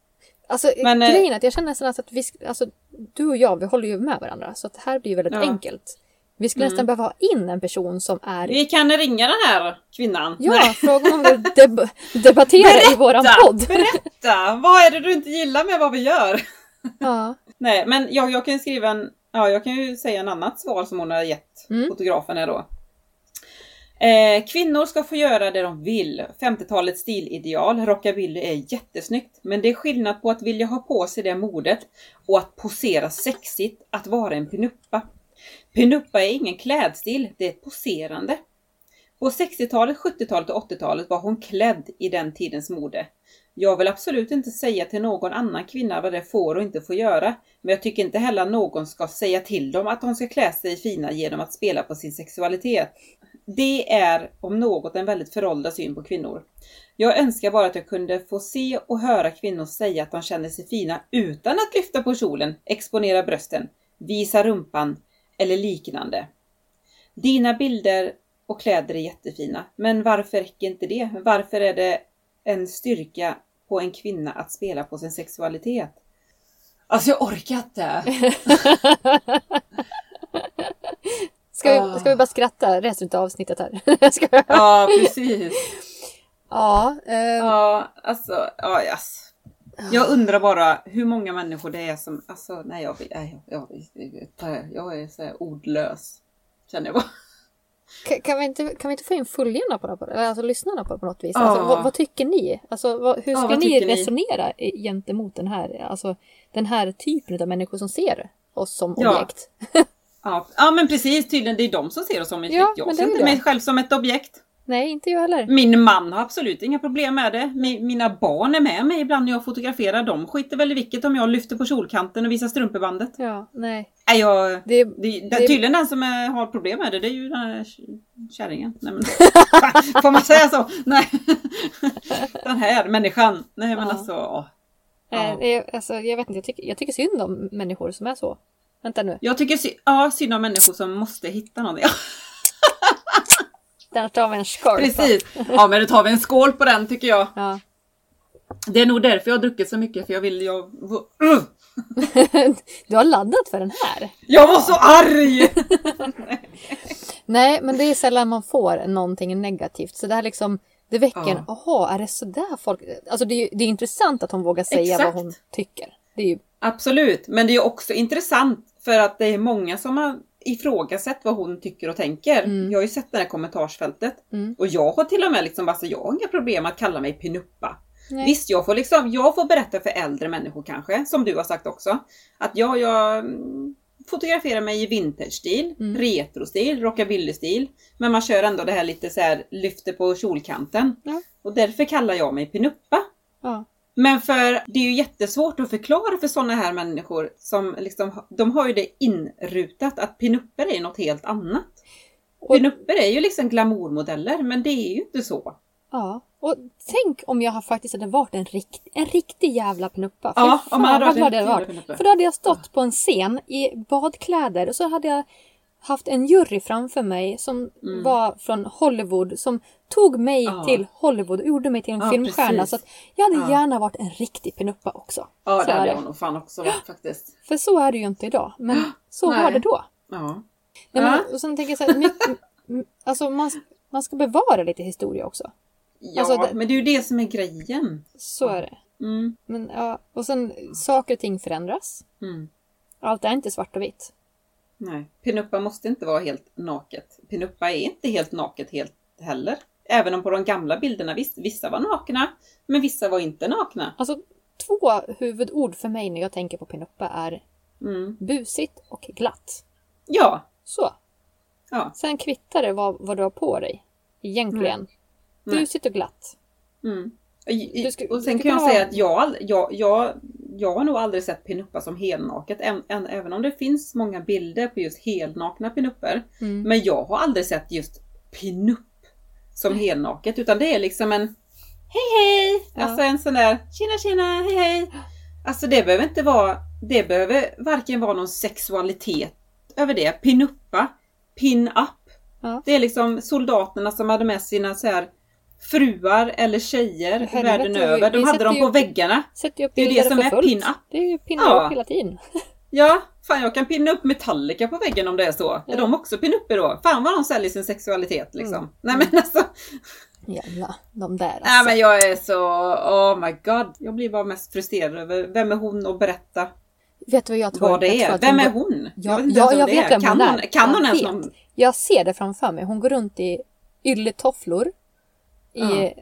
Alltså Men, eh, grejen är att jag känner nästan att vi, alltså, du och jag, vi håller ju med varandra. Så att det här blir ju väldigt Ja. enkelt. Vi skulle Mm. nästan behöva ha in en person som är... Vi kan ringa den här kvinnan. Ja, fråga om vill deb- debattera i våran podd. berätta! Vad är det du inte gillar med vad vi gör? Ja. Nej, men jag, jag kan ju skriva en... Ja, jag kan ju säga en annat svar som hon har gett Mm. fotografen här då. Eh, kvinnor ska få göra det de vill. 50-talets stilideal, rockabilly är jättesnyggt. Men det är skillnad på att vilja ha på sig det modet och att posera sexigt, att vara en pinuppa. Pinuppa är ingen klädstil, det är ett poserande. På 60-talet, 70-talet och 80-talet var hon klädd i den tidens mode. Jag vill absolut inte säga till någon annan kvinna vad det får och inte får göra, men jag tycker inte heller att någon ska säga till dem att de ska klä sig fina genom att spela på sin sexualitet. Det är om något en väldigt föråldrad syn på kvinnor. Jag önskar bara att jag kunde få se och höra kvinnor säga att de känner sig fina utan att lyfta på kjolen, exponera brösten, visa rumpan eller liknande. Dina bilder och kläder är jättefina, men varför räcker inte det? Varför är det en styrka på en kvinna att spela på sin sexualitet? Alltså jag orkar inte! Ska, vi, Ah. ska vi bara skratta resten av avsnittet här? jag? Ja, precis. Ja, eh, Ja, alltså, ja, yes. Jag undrar bara hur många människor det är som, alltså nej jag, nej, jag, jag, jag är så här ordlös. Känner jag bara. Kan, kan, vi inte, kan vi inte få in följarna på det? på Alltså lyssnarna på det på något vis? Alltså, vad, vad tycker ni? Alltså, vad, hur vad ni ni? resonera i- gentemot den här, alltså, den här typen av människor som ser oss som objekt? Ja, ja men precis, tydligen det är de som ser oss som ett Ja, objekt. Jag ser inte mig själv som ett objekt. Nej, inte jag heller. Min man har absolut inga problem med det. Mi- Mina barn är med mig ibland när jag fotograferar. De skiter väl i vilket om jag lyfter på kjolkanten och visar strumpebandet. Ja, nej. Nej, jag, Det, det, det, tydligen den som är, har problem med det, det är ju den här kärringen. Nej, men, får man säga så? Nej. Den här människan. Nej men Ja. alltså. åh. eh, Ja. jag, alltså, jag vet inte, jag tycker, jag tycker synd om människor som är så. Vänta nu. Jag tycker ja, synd om människor som måste hitta någonting. Där tar vi en skorpa. Precis. Ja men då tar vi en skål på den tycker jag. Ja. Det är nog därför jag har druckit så mycket för jag vill jag... Du har laddat för den här. Jag var så arg! Nej, men det är sällan man får någonting negativt. Så det här liksom, det väcker en, Ja. jaha, är det sådär folk... Alltså det är, det är intressant att hon vågar säga Exakt. vad hon tycker. Det är ju, Absolut, men det är också intressant för att det är många som har ifrågasatt vad hon tycker och tänker. Mm. Jag har ju sett det här kommentarsfältet. Mm. Och jag har till och med liksom, alltså, jag har inga problem att kalla mig pinuppa. Nej. Visst, jag får, liksom, jag får berätta för äldre människor kanske, som du har sagt också. Att jag, jag mm, fotograferar mig i vintage-stil, Mm. retro-stil, rockabilly-stil. Men man kör ändå det här lite så här lyfter på kjolkanten. Ja. Och därför kallar jag mig pinuppa. Ja. Men för det är ju jättesvårt att förklara för sådana här människor som liksom, de har ju det inrutat att pinupper är något helt annat. Och- Pinupper är ju liksom glamourmodeller men det är ju inte så. Ja. Och tänk om jag har faktiskt hade varit en, rikt, en riktig jävla pinuppa. Ja, fan om man hade vad varit en hade riktig jävla varit. För då hade jag stått på en scen i badkläder och så hade jag haft en jury framför mig som var från Hollywood som tog mig Mm. Ja. till Hollywood och gjorde mig till en Ja, filmstjärna. precis. Så att jag hade Ja. gärna varit en riktig pinuppa också. Ja, så det hade jag nog fan också varit faktiskt. För så är det ju inte idag. Men så Nej. var det då. Ja. Nej, Ja. men, och sen tänker jag så här, mycket, alltså man, man ska bevara lite historia också. Ja, Alltså, det- men det är ju det som är grejen. Så är det. Mm. Men, ja, och sen saker och ting förändras. Mm. Allt är inte svart och vitt. Nej. Pinuppa måste inte vara helt naket. Pinuppa är inte helt naket helt heller. Även om på de gamla bilderna, visst, vissa var nakna, men vissa var inte nakna. Alltså två huvudord för mig när jag tänker på pinuppa är Mm. busigt och glatt. Ja, Så. ja. Sen kvittar det vad, vad du har på dig. Egentligen. Nej. Busigt och glatt. Mm. Du ska- och sen du kan jag ska säga ha- att jag, jag, jag, jag har nog aldrig sett pinuppa som helnaket. Än, än, även om det finns många bilder på just helnakna pinupper. Mm. Men jag har aldrig sett just pinupp som helnaket. Utan det är liksom en Hej hej! Ja. Alltså en sån där Tjena tjena, hej hej! Alltså det behöver inte vara Det behöver varken vara någon sexualitet över det. Pinuppa, pin-up. Ja. Det är liksom soldaterna som hade med sina så här fruar eller tjejer Helvete, världen över. De hade dem på väggarna. Ju upp Det är det som är pin-up. Det är ju pin-up Ja. hela tiden. Ja, fan jag kan pinna upp Metallica på väggen om det är så. Är Ja. de också pinupper då? Fan vad de säljer sin sexualitet liksom. Mm. Nej men alltså. Jävla de där alltså. Nej men jag är så, oh my god. Jag blir bara mest frustrerad över vem är hon och berätta Vet du vad jag tror? vad det Jag tror är. att Vem hon är hon? Ja, vet inte ja jag vet vem kan hon hon, är. Kan jag hon ens någon? Jag ser det framför mig. Hon går runt i ylletofflor. I,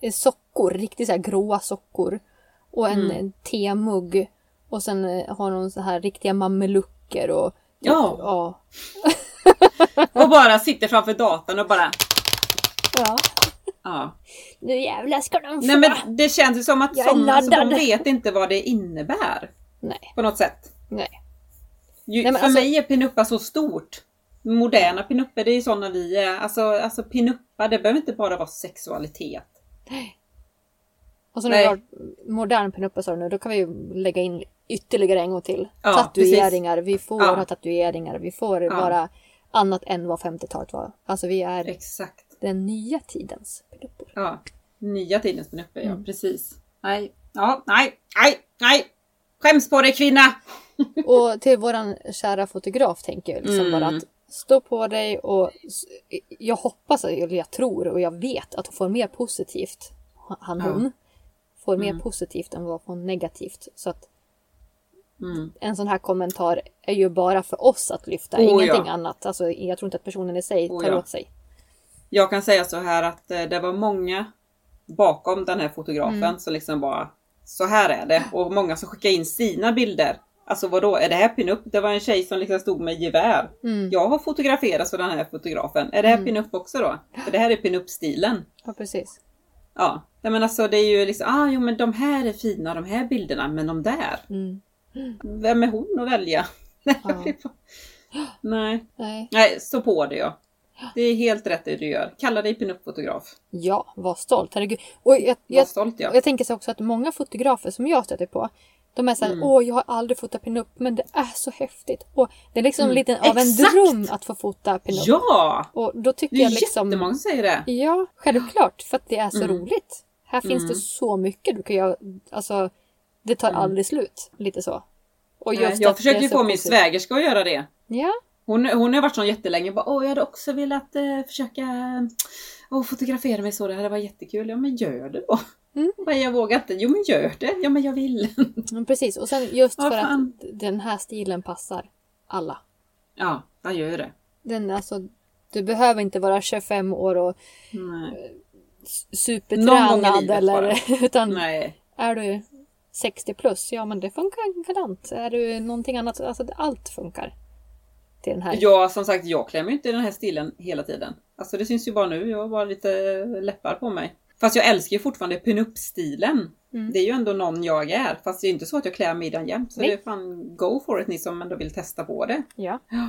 Ja. sockor, riktigt så här gråa sockor. Och en Mm. temugg. Och sen eh, har hon så här riktiga mamelucker och... Ja. ja. Och bara sitter framför datorn och bara, ja. ja. Nu jävlar ska de få! Nej men det känns ju som att sådana, alltså, de vet inte vad det innebär. Nej, På något sätt. nej. Ju, Nej, för alltså- mig är pinuppa så stort. Moderna pinuppor, det är ju sådana vi är. Alltså, alltså pinuppa, det behöver inte bara vara sexualitet. Och så när Nej. vi har modern pinuppa sa du nu, då kan vi ju lägga in ytterligare en gång till. Ja, tatueringar, vi får Ja. ha tatueringar, vi får Ja. vara annat än vad 50-talet var. Alltså vi är Exakt. den nya tidens pinuppor. Ja. Nya tidens pinuppor, ja Mm. precis. Nej, ja, nej, nej, nej! Skäms på dig kvinna! Och till våran kära fotograf tänker jag liksom Mm. bara att stå på dig och jag hoppas, eller jag tror och jag vet att hon får mer positivt, han hon, får mer Mm. positivt än vad hon negativt. Så att Mm. en sån här kommentar är ju bara för oss att lyfta, Oh, ingenting ja. annat. Alltså, jag tror inte att personen i sig Oh, tar ja. åt sig. Jag kan säga så här att eh, det var många bakom den här fotografen Mm. som liksom bara Så här är det och många som skickade in sina bilder. Alltså vadå, är det här pinup? Det var en tjej som liksom stod med gevär. Mm. Jag har fotograferats för den här fotografen. Är det här Mm. pinup också då? För det här är pinup-stilen. Ja, precis. Ja, Nej, men alltså det är ju liksom, ah jo men de här är fina, de här bilderna, men de där, Mm. vem är hon att välja? Ja. Nej, Nej. nej, stå på det ja. Det är helt rätt det du gör. Kalla dig pinup-fotograf. Ja, var stolt. Herregud. Och jag, Var jag, stolt ja. och jag tänker så också att många fotografer som jag stöter på de är såhär, Mm. åh jag har aldrig fotat pinup men det är så häftigt. Och det är liksom Mm. lite av en Exakt! dröm att få fota pinup. Ja! Och då tycker Det är jag liksom... jättemånga som säger det. Ja, självklart. För att det är så Mm. roligt. Här finns det Mm. så mycket du kan göra. Alltså, det tar Mm. aldrig slut. Lite så. Och Nej, just jag att det försöker ju få min svägerska att göra det. Ja, Hon, hon har varit så jättelänge bara, åh jag hade också velat eh, försöka oh, fotografera mig så, det hade varit jättekul. Ja men gör det då. Mm. Men jag vågar inte. Jo men gör det. Ja men jag vill. men precis. Och sen just för att den här stilen passar alla. Ja, jag gör det. Den, alltså, du behöver inte vara 25 år och Nej. i supertränad eller utan Nej. är du 60 plus, ja men det funkar galant. Är du någonting annat, alltså allt funkar. Till den här. Ja, som sagt, jag klär mig inte i den här stilen hela tiden. Alltså det syns ju bara nu, jag har bara lite läppar på mig. Fast jag älskar ju fortfarande pinup-stilen. Mm. Det är ju ändå någon jag är. Fast det är inte så att jag klär mig i den jämt. Så Nej. det är fan go for it ni som ändå vill testa på det. Ja. Ja.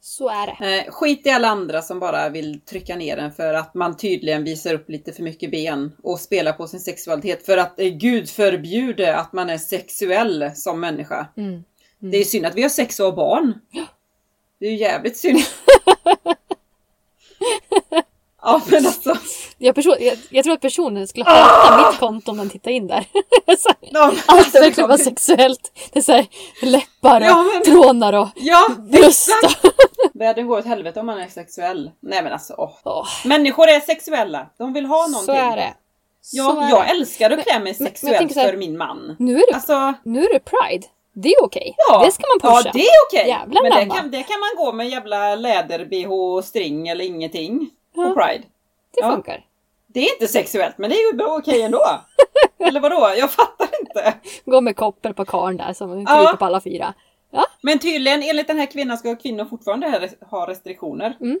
Så är det. Eh, skit i alla andra som bara vill trycka ner den för att man tydligen visar upp lite för mycket ben och spelar på sin sexualitet. För att eh, Gud förbjuder att man är sexuell som människa. Mm. Det är synd att vi har sex och har barn. Det är ju jävligt synd. ja men alltså. Jag, person, jag, jag tror att personen skulle hata mitt konto om den tittar in där. Så Ja, men Allt alltså, verkligen var sexuellt. Det är så här, läppar och Ja, men- trånar och Ja, bröst. Världen går åt helvete om man är sexuell. Nej men alltså. Åh. Åh, Människor är sexuella. De vill ha någonting. så är det. Så Ja, är jag det. älskar att klä mig men sexuellt tänker så här- för min man. Nu är det, Alltså, nu är det Pride. Det är okej. ja. Det ska man pusha. Ja, det är okej. Jävlar Men det kan, det kan man gå med jävla läder-bh och string eller ingenting. Ja. På Pride. Det ja. funkar. Det är inte sexuellt, men det är ju bra okej ändå. eller vadå? Jag fattar inte. Gå med koppel på karn där som Ja. kryper på alla fyra. Men tydligen, enligt den här kvinnan, ska kvinnor fortfarande ha- ha restriktioner. Mm.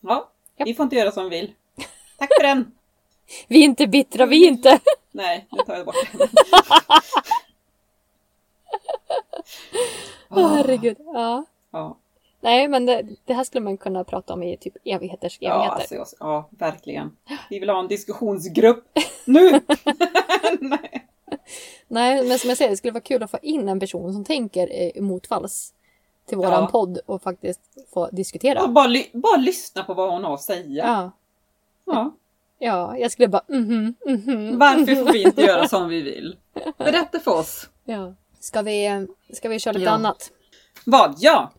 Ja, Japp. vi får inte göra som vi vill. Tack för den. Vi är inte bittra, vi är inte. Nej, nu tar jag bort den. Åh herregud. Ja. Ja, Nej men det, det här skulle man kunna prata om i typ evigheters ja, evigheter. alltså, jag- ja, verkligen. Vi vill ha en diskussionsgrupp nu. Nej. Nej men som jag säger, det skulle vara kul att få in en person som tänker eh, motvalls till våran Ja. podd och faktiskt få diskutera. Och bara, ly- bara lyssna på vad hon har att säga. Ja. Ja. Ja, jag skulle bara mhm, mhm. Varför får vi inte göra som vi vill? Berätta för oss. Ja. Ska vi, ska vi köra lite Ja. annat? Vad? Ja!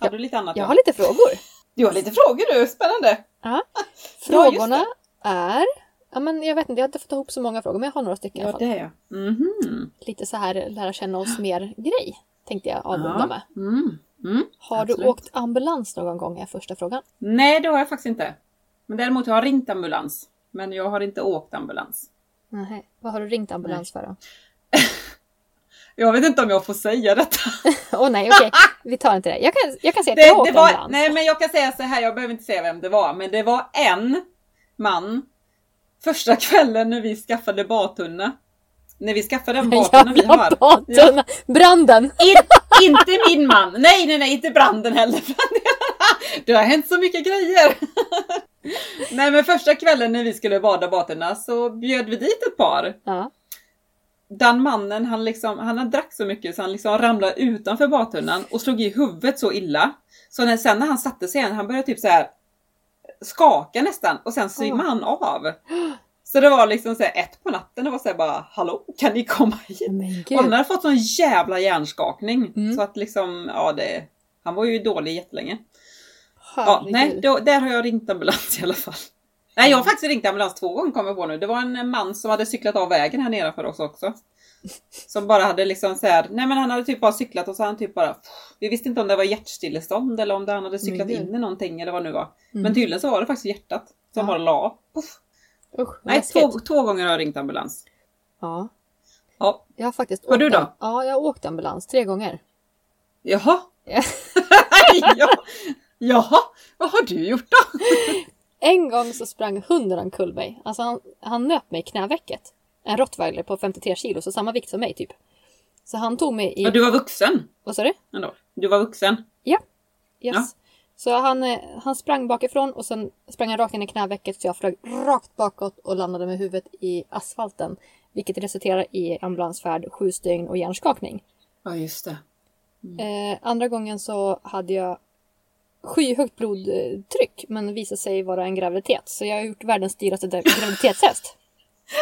Har du lite annat? Jag då? har lite frågor. Du har lite frågor du, spännande! Ja. Ja, Frågorna är... Ja, men jag vet inte, jag har inte fått ihop så många frågor, men jag har några stycken i alla Ja, fall. det är jag. Mhm. Lite så här lära känna oss mer grej, tänkte jag avrunda med. Mm. Mm. Har absolut. du åkt ambulans någon gång är första frågan. Nej, det har jag faktiskt inte. Men däremot har jag ringt ambulans. Men jag har inte åkt ambulans. Nej. Vad har du ringt ambulans för då? Jag vet inte om jag får säga detta. Åh nej, okej. Vi tar inte det. Jag kan, jag kan säga att Det, jag det var, ambulans. nej men jag kan säga så här, jag behöver inte säga vem det var, men det var en man första kvällen när vi skaffade badtunna. När vi skaffade den badtunna vi har. badtunna! Branden! In, inte min man! Nej, nej, nej, inte branden heller. Det har hänt så mycket grejer. Nej, men första kvällen när vi skulle bada badtunna så bjöd vi dit ett par. Ja. Den mannen, han, liksom, han drack så mycket så han liksom ramlade utanför badtunnan och slog i huvudet så illa. Så när, sen när han satte sig igen, han började typ så här skaka nästan och sen svimmade han av. Så det var liksom så här ett på natten, det var så här bara Hallå, kan ni komma hit? Men Och han hade fått sån jävla hjärnskakning. Mm. Så att liksom, ja det... Han var ju dålig jättelänge. Ja, nej, då, där har jag ringt ambulans i alla fall. Nej, jag har faktiskt ringt ambulans två gånger kommer jag på nu. Det var en man som hade cyklat av vägen här nere för oss också. Som bara hade liksom så här, nej men han hade typ bara cyklat och så han typ bara, vi visste inte om det var hjärtstillestånd eller om det han hade cyklat in i någonting eller vad det nu var. Mm. Men tydligen så var det faktiskt hjärtat som Ja. bara la. Puff. Usch, Nej, två, två gånger har jag ringt ambulans. Ja. Ja, Jag har faktiskt Har du då? Ja, jag har åkt ambulans tre gånger. jaha. Ja. ja. Jaha, vad har du gjort då? En gång så sprang hunden omkull mig. Alltså han, han nöp mig i knävecket. En rottweiler på 53 kilo, så samma vikt som mig typ. Så han tog mig i... Ja, du var vuxen Vad sa du? ändå. Du var vuxen. Yes. Ja. Så han, eh, han sprang bakifrån och sen sprang han rakt in i knävecket så jag flög rakt bakåt och landade med huvudet i asfalten. Vilket resulterade i ambulansfärd, sju stygn och hjärnskakning. Ja, just det. Eh, andra gången så hade jag skyhögt blodtryck men visade sig vara en graviditet. Så jag har gjort världens dyraste graviditetstest.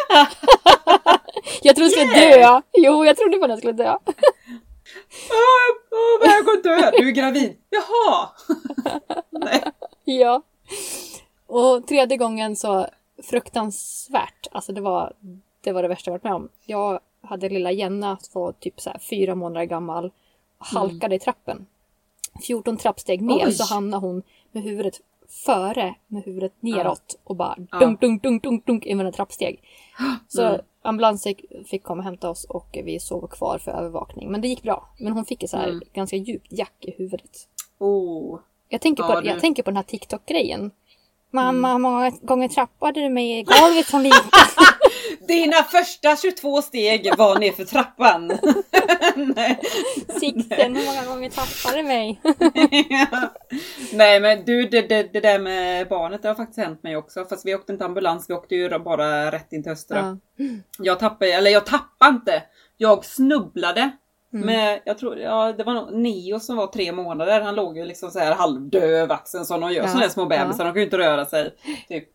jag trodde jag skulle dö! Jo, jag trodde bara jag skulle dö. Åh, vad jag att dö! Du är gravid. Jaha! Nej. Ja. Och tredje gången så fruktansvärt. Alltså det var det, var det värsta jag varit med om. Jag hade lilla Jenna, var typ så här fyra månader gammal, halkade i trappen. 14 trappsteg ner Oj. så hamnade hon med huvudet före, med huvudet neråt och bara Ja. dunk, dunk, dunk, dunk, dunk i mina trappsteg. Så Mm. ambulansen fick komma och hämta oss och vi sov kvar för övervakning. Men det gick bra. Men hon fick ett så här Mm. ganska djupt jack i huvudet. Oh. Jag tänker, Ja, på, du- Mm. jag tänker på den här TikTok-grejen. Mamma, hur många gånger trappade du mig i golvet som liten? Dina första 22 steg var ner för trappan. Nej. Sikten, hur många gånger tappade mig? Nej men du, det, det, det där med barnet det har faktiskt hänt mig också. Fast vi åkte inte ambulans, vi åkte ju bara rätt in till Östra. Ja. Jag tappade, eller jag tappade inte. Jag snubblade. Mm. Med, jag tror, ja det var nog Neo som var tre månader. Han låg ju liksom så här halvdöv axeln som de gör. Ja, Sådana små bebisar, ja. de kan ju inte röra sig. Typ.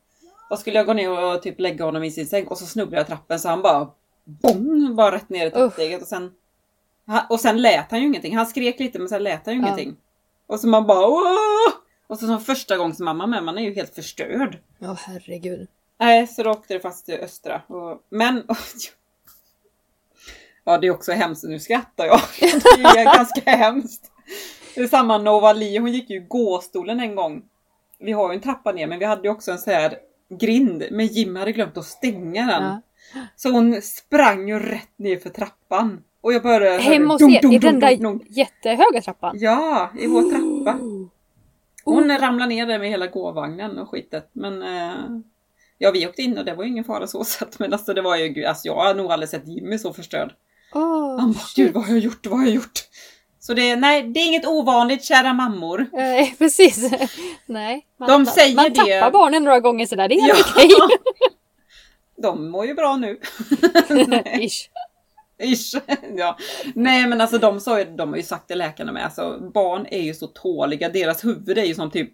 Då skulle jag gå ner och typ lägga honom i sin säng och så snubblade jag i trappen så han bara bong, bara rätt ner i trappsteget och sen och sen lät han ju ingenting. Han skrek lite men sen lät han ju Ja. ingenting. Och så man bara Åh! Och så som första gångs mamma med, man är ju helt förstörd. Åh herregud. Nej, så då åkte det fast till Östra. Och, men... Ja, det är också hemskt. Nu skrattar jag. Det är ganska hemskt. Det är samma Novali, hon gick ju i gåstolen en gång. Vi har ju en trappa ner, men vi hade ju också en så här grind. Men Jim hade glömt att stänga den. Ja. Så hon sprang ju rätt ner för trappan. Och jag började... Hemma hos er, i den där dum. jättehöga trappan? Ja, i vår trappa. Hon Oh. ramlade ner där med hela gåvagnen och skitet. Men eh, ja, vi åkte in och det var ju ingen fara så sett. Men alltså det var ju, alltså jag har nog aldrig sett Jimmy så förstörd. Åh, Han bara, gud vad har jag gjort, vad har jag gjort? Så det, nej, det är inget ovanligt kära mammor. Nej, precis. Nej. Man, De säger man det. tappar barnen några gånger sådär, det är Ja. okej. De mår ju bra nu. Ish. Ish. Ja. Nej men alltså de, sa ju, de har ju sagt det läkarna med, alltså barn är ju så tåliga, deras huvud är ju som typ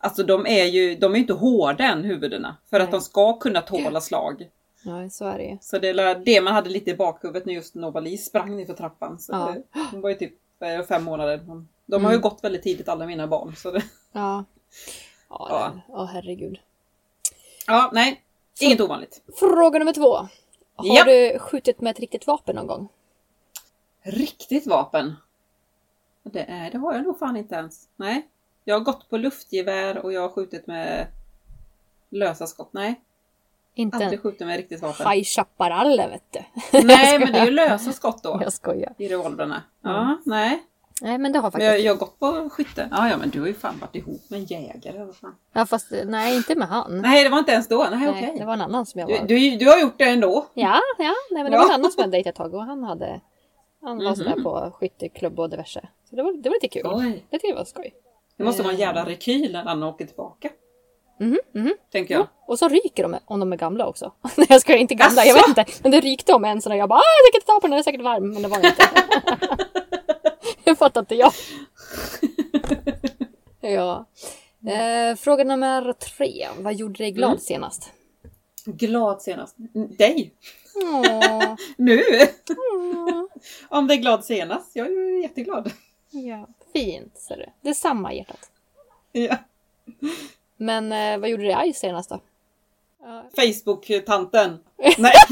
Alltså de är ju, de är inte hårda än huvudena. För att Nej. de ska kunna tåla slag. Nej, så är det ju. Så det är det man hade lite i bakhuvudet när just Novali sprang för trappan. Så Ja. det, hon var ju typ fem månader. De, har ju Mm. gått väldigt tidigt alla mina barn. Så det, Ja. Ja, Ja. ja herregud. ja, nej. Inget ovanligt. Fråga nummer två. Har Ja. du skjutit med ett riktigt vapen någon gång? Riktigt vapen? Det, är, det har jag nog fan inte ens. Nej. Jag har gått på luftgevär och jag har skjutit med lösa skott. Nej, Inte aldrig en skjutit med riktigt vapen. High Chaparral vet du. Nej, men det är ju lösa skott då. Jag skojar. I revolverna. Ja, Mm. nej. Nej men det har faktiskt. jag, jag har gått på skytte. Ja, ja, men du har ju fan varit ihop med en jägare. Vad fan. Ja fast nej inte med han. Nej, det var inte ens då. Nej, Nej, okej. det var en annan som jag Du, var. du, du har gjort det ändå. Ja, ja, nej men det Ja. var en annan som jag dejtade ett tag och han hade Han var Mhm. sådär på skytteklubb och diverse. Så det var, det var lite kul. Oj. Det tyckte jag var skoj. Det måste vara en jävla rekyl när han åker tillbaka. Mhm, mhm. Tänker jag. Och så ryker de om de är gamla också. Nej jag skojar, inte gamla, jag vet Asså? inte. Men det rykte om en sån och jag bara ah, jag tänker inte ta på den, den är säkert varm. Men det var inte. det fattar inte jag. ja. Eh, fråga nummer tre. Vad gjorde dig glad Mm. senast? Glad senast. Mm, Dig! Nu! åh. Om det är glad senast. Jag är ju jätteglad. Ja, fint ser du. Detsamma hjärtat. Ja. Men eh, vad gjorde dig arg senast då? Facebook-tanten. Nej,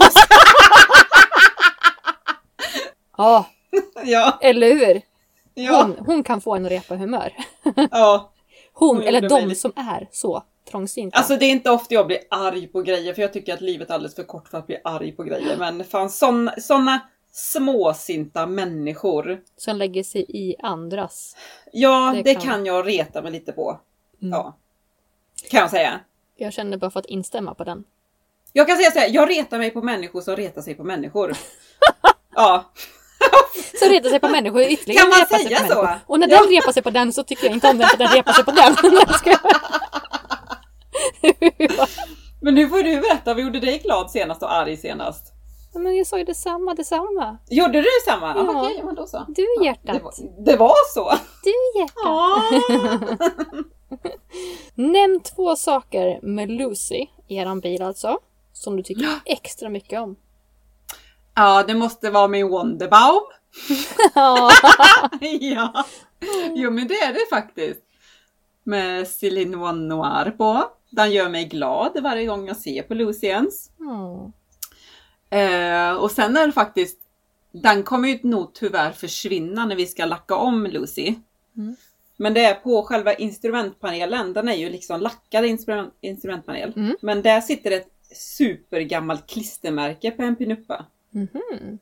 Ja, ja, eller hur? ja, Hon, hon kan få en att repa humör. ja. Hon, Hon eller gjorde mig de lite- som är så trångsynta. Alltså det är inte ofta jag blir arg på grejer för jag tycker att livet är alldeles för kort för att bli arg på grejer. Men fan såna, såna småsinta människor. Som lägger sig i andras. Ja, Det det, kan- kan... jag reta mig lite på. Mm. Ja. Kan jag säga. Jag känner bara för att instämma på den. Jag kan säga så här, jag retar mig på människor som retar sig på människor. ja. Så retar sig på människor ytterligare. Kan man säga på så? människor. Och när Ja. den repar sig på den så tycker jag inte om den för den repar sig på den. Men nu får du berätta, vad gjorde dig glad senast och arg senast? Men jag sa ju detsamma, detsamma. Gjorde du samma? Ja. Ja. Okej, men då så. Du hjärtat. Det var, det var så? Du hjärtat. Ja. Nämn två saker med Lucy, eran bil alltså, som du tycker extra mycket om. ja, det måste vara min Wonderbaum. Ja. Jo men det är det faktiskt. Med Céline One Noir på. Den gör mig glad varje gång jag ser på Luciens. Mm. Eh, och sen är det faktiskt, den kommer ju nog tyvärr försvinna när vi ska lacka om Lucy. Mm. Men det är på själva instrumentpanelen, den är ju liksom lackad instrument, instrumentpanel. Mm. Men där sitter ett supergammalt klistermärke på en pinuppa. Mhm.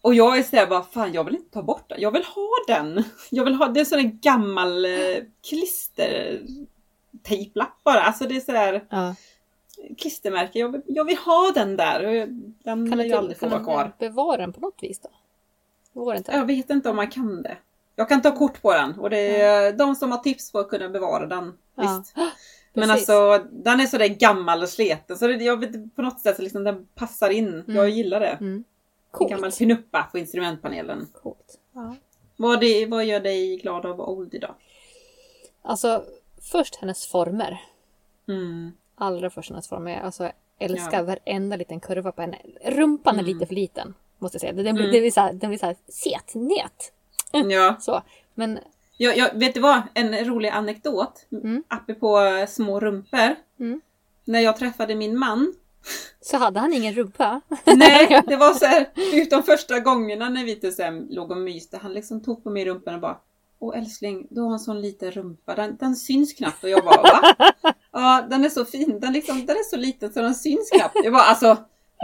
Och jag är såhär bara, fan jag vill inte ta bort den. Jag vill ha den. Jag vill ha, det är en sån där gammal eh, klistertejplapp bara. Alltså det är sådär, Ja. klistermärke. Jag, vill- jag vill ha den där. Den Kan du ju aldrig få kan vara du kvar. bevara den på något vis då? Går det inte? Jag vet inte om man kan det. Jag kan ta kort på den och det är de som har tips på att kunna bevara den. Ja. Visst. Men Precis. alltså den är sådär gammal och sleten så det, jag vet, på något sätt så liksom den passar in. Jag gillar det. Mm. En Coolt. gammal pinuppa på instrumentpanelen. Coolt. Ja. Vad, det, vad gör dig glad av Oldie då? Alltså, först hennes former. Mm. Allra först hennes former. Alltså, jag älskar Ja. varenda liten kurva på henne. Rumpan är Mm. lite för liten. Måste jag säga. Den blir, Mm. den blir, så här, den blir så här set, net. Ja. Så. Men Jag, jag, vet du vad? En rolig anekdot. Mm. Apropå små rumpor. Mm. När jag träffade min man. så hade han ingen rumpa. Nej, det var så här, utom första gångerna när vi här låg och myste. Han liksom tog på mig rumpan och bara Åh älskling, du har en sån liten rumpa. Den, den syns knappt. Och jag bara va? Ja, den är så fin. Den, liksom, den är så liten så den syns knappt. Jag bara alltså,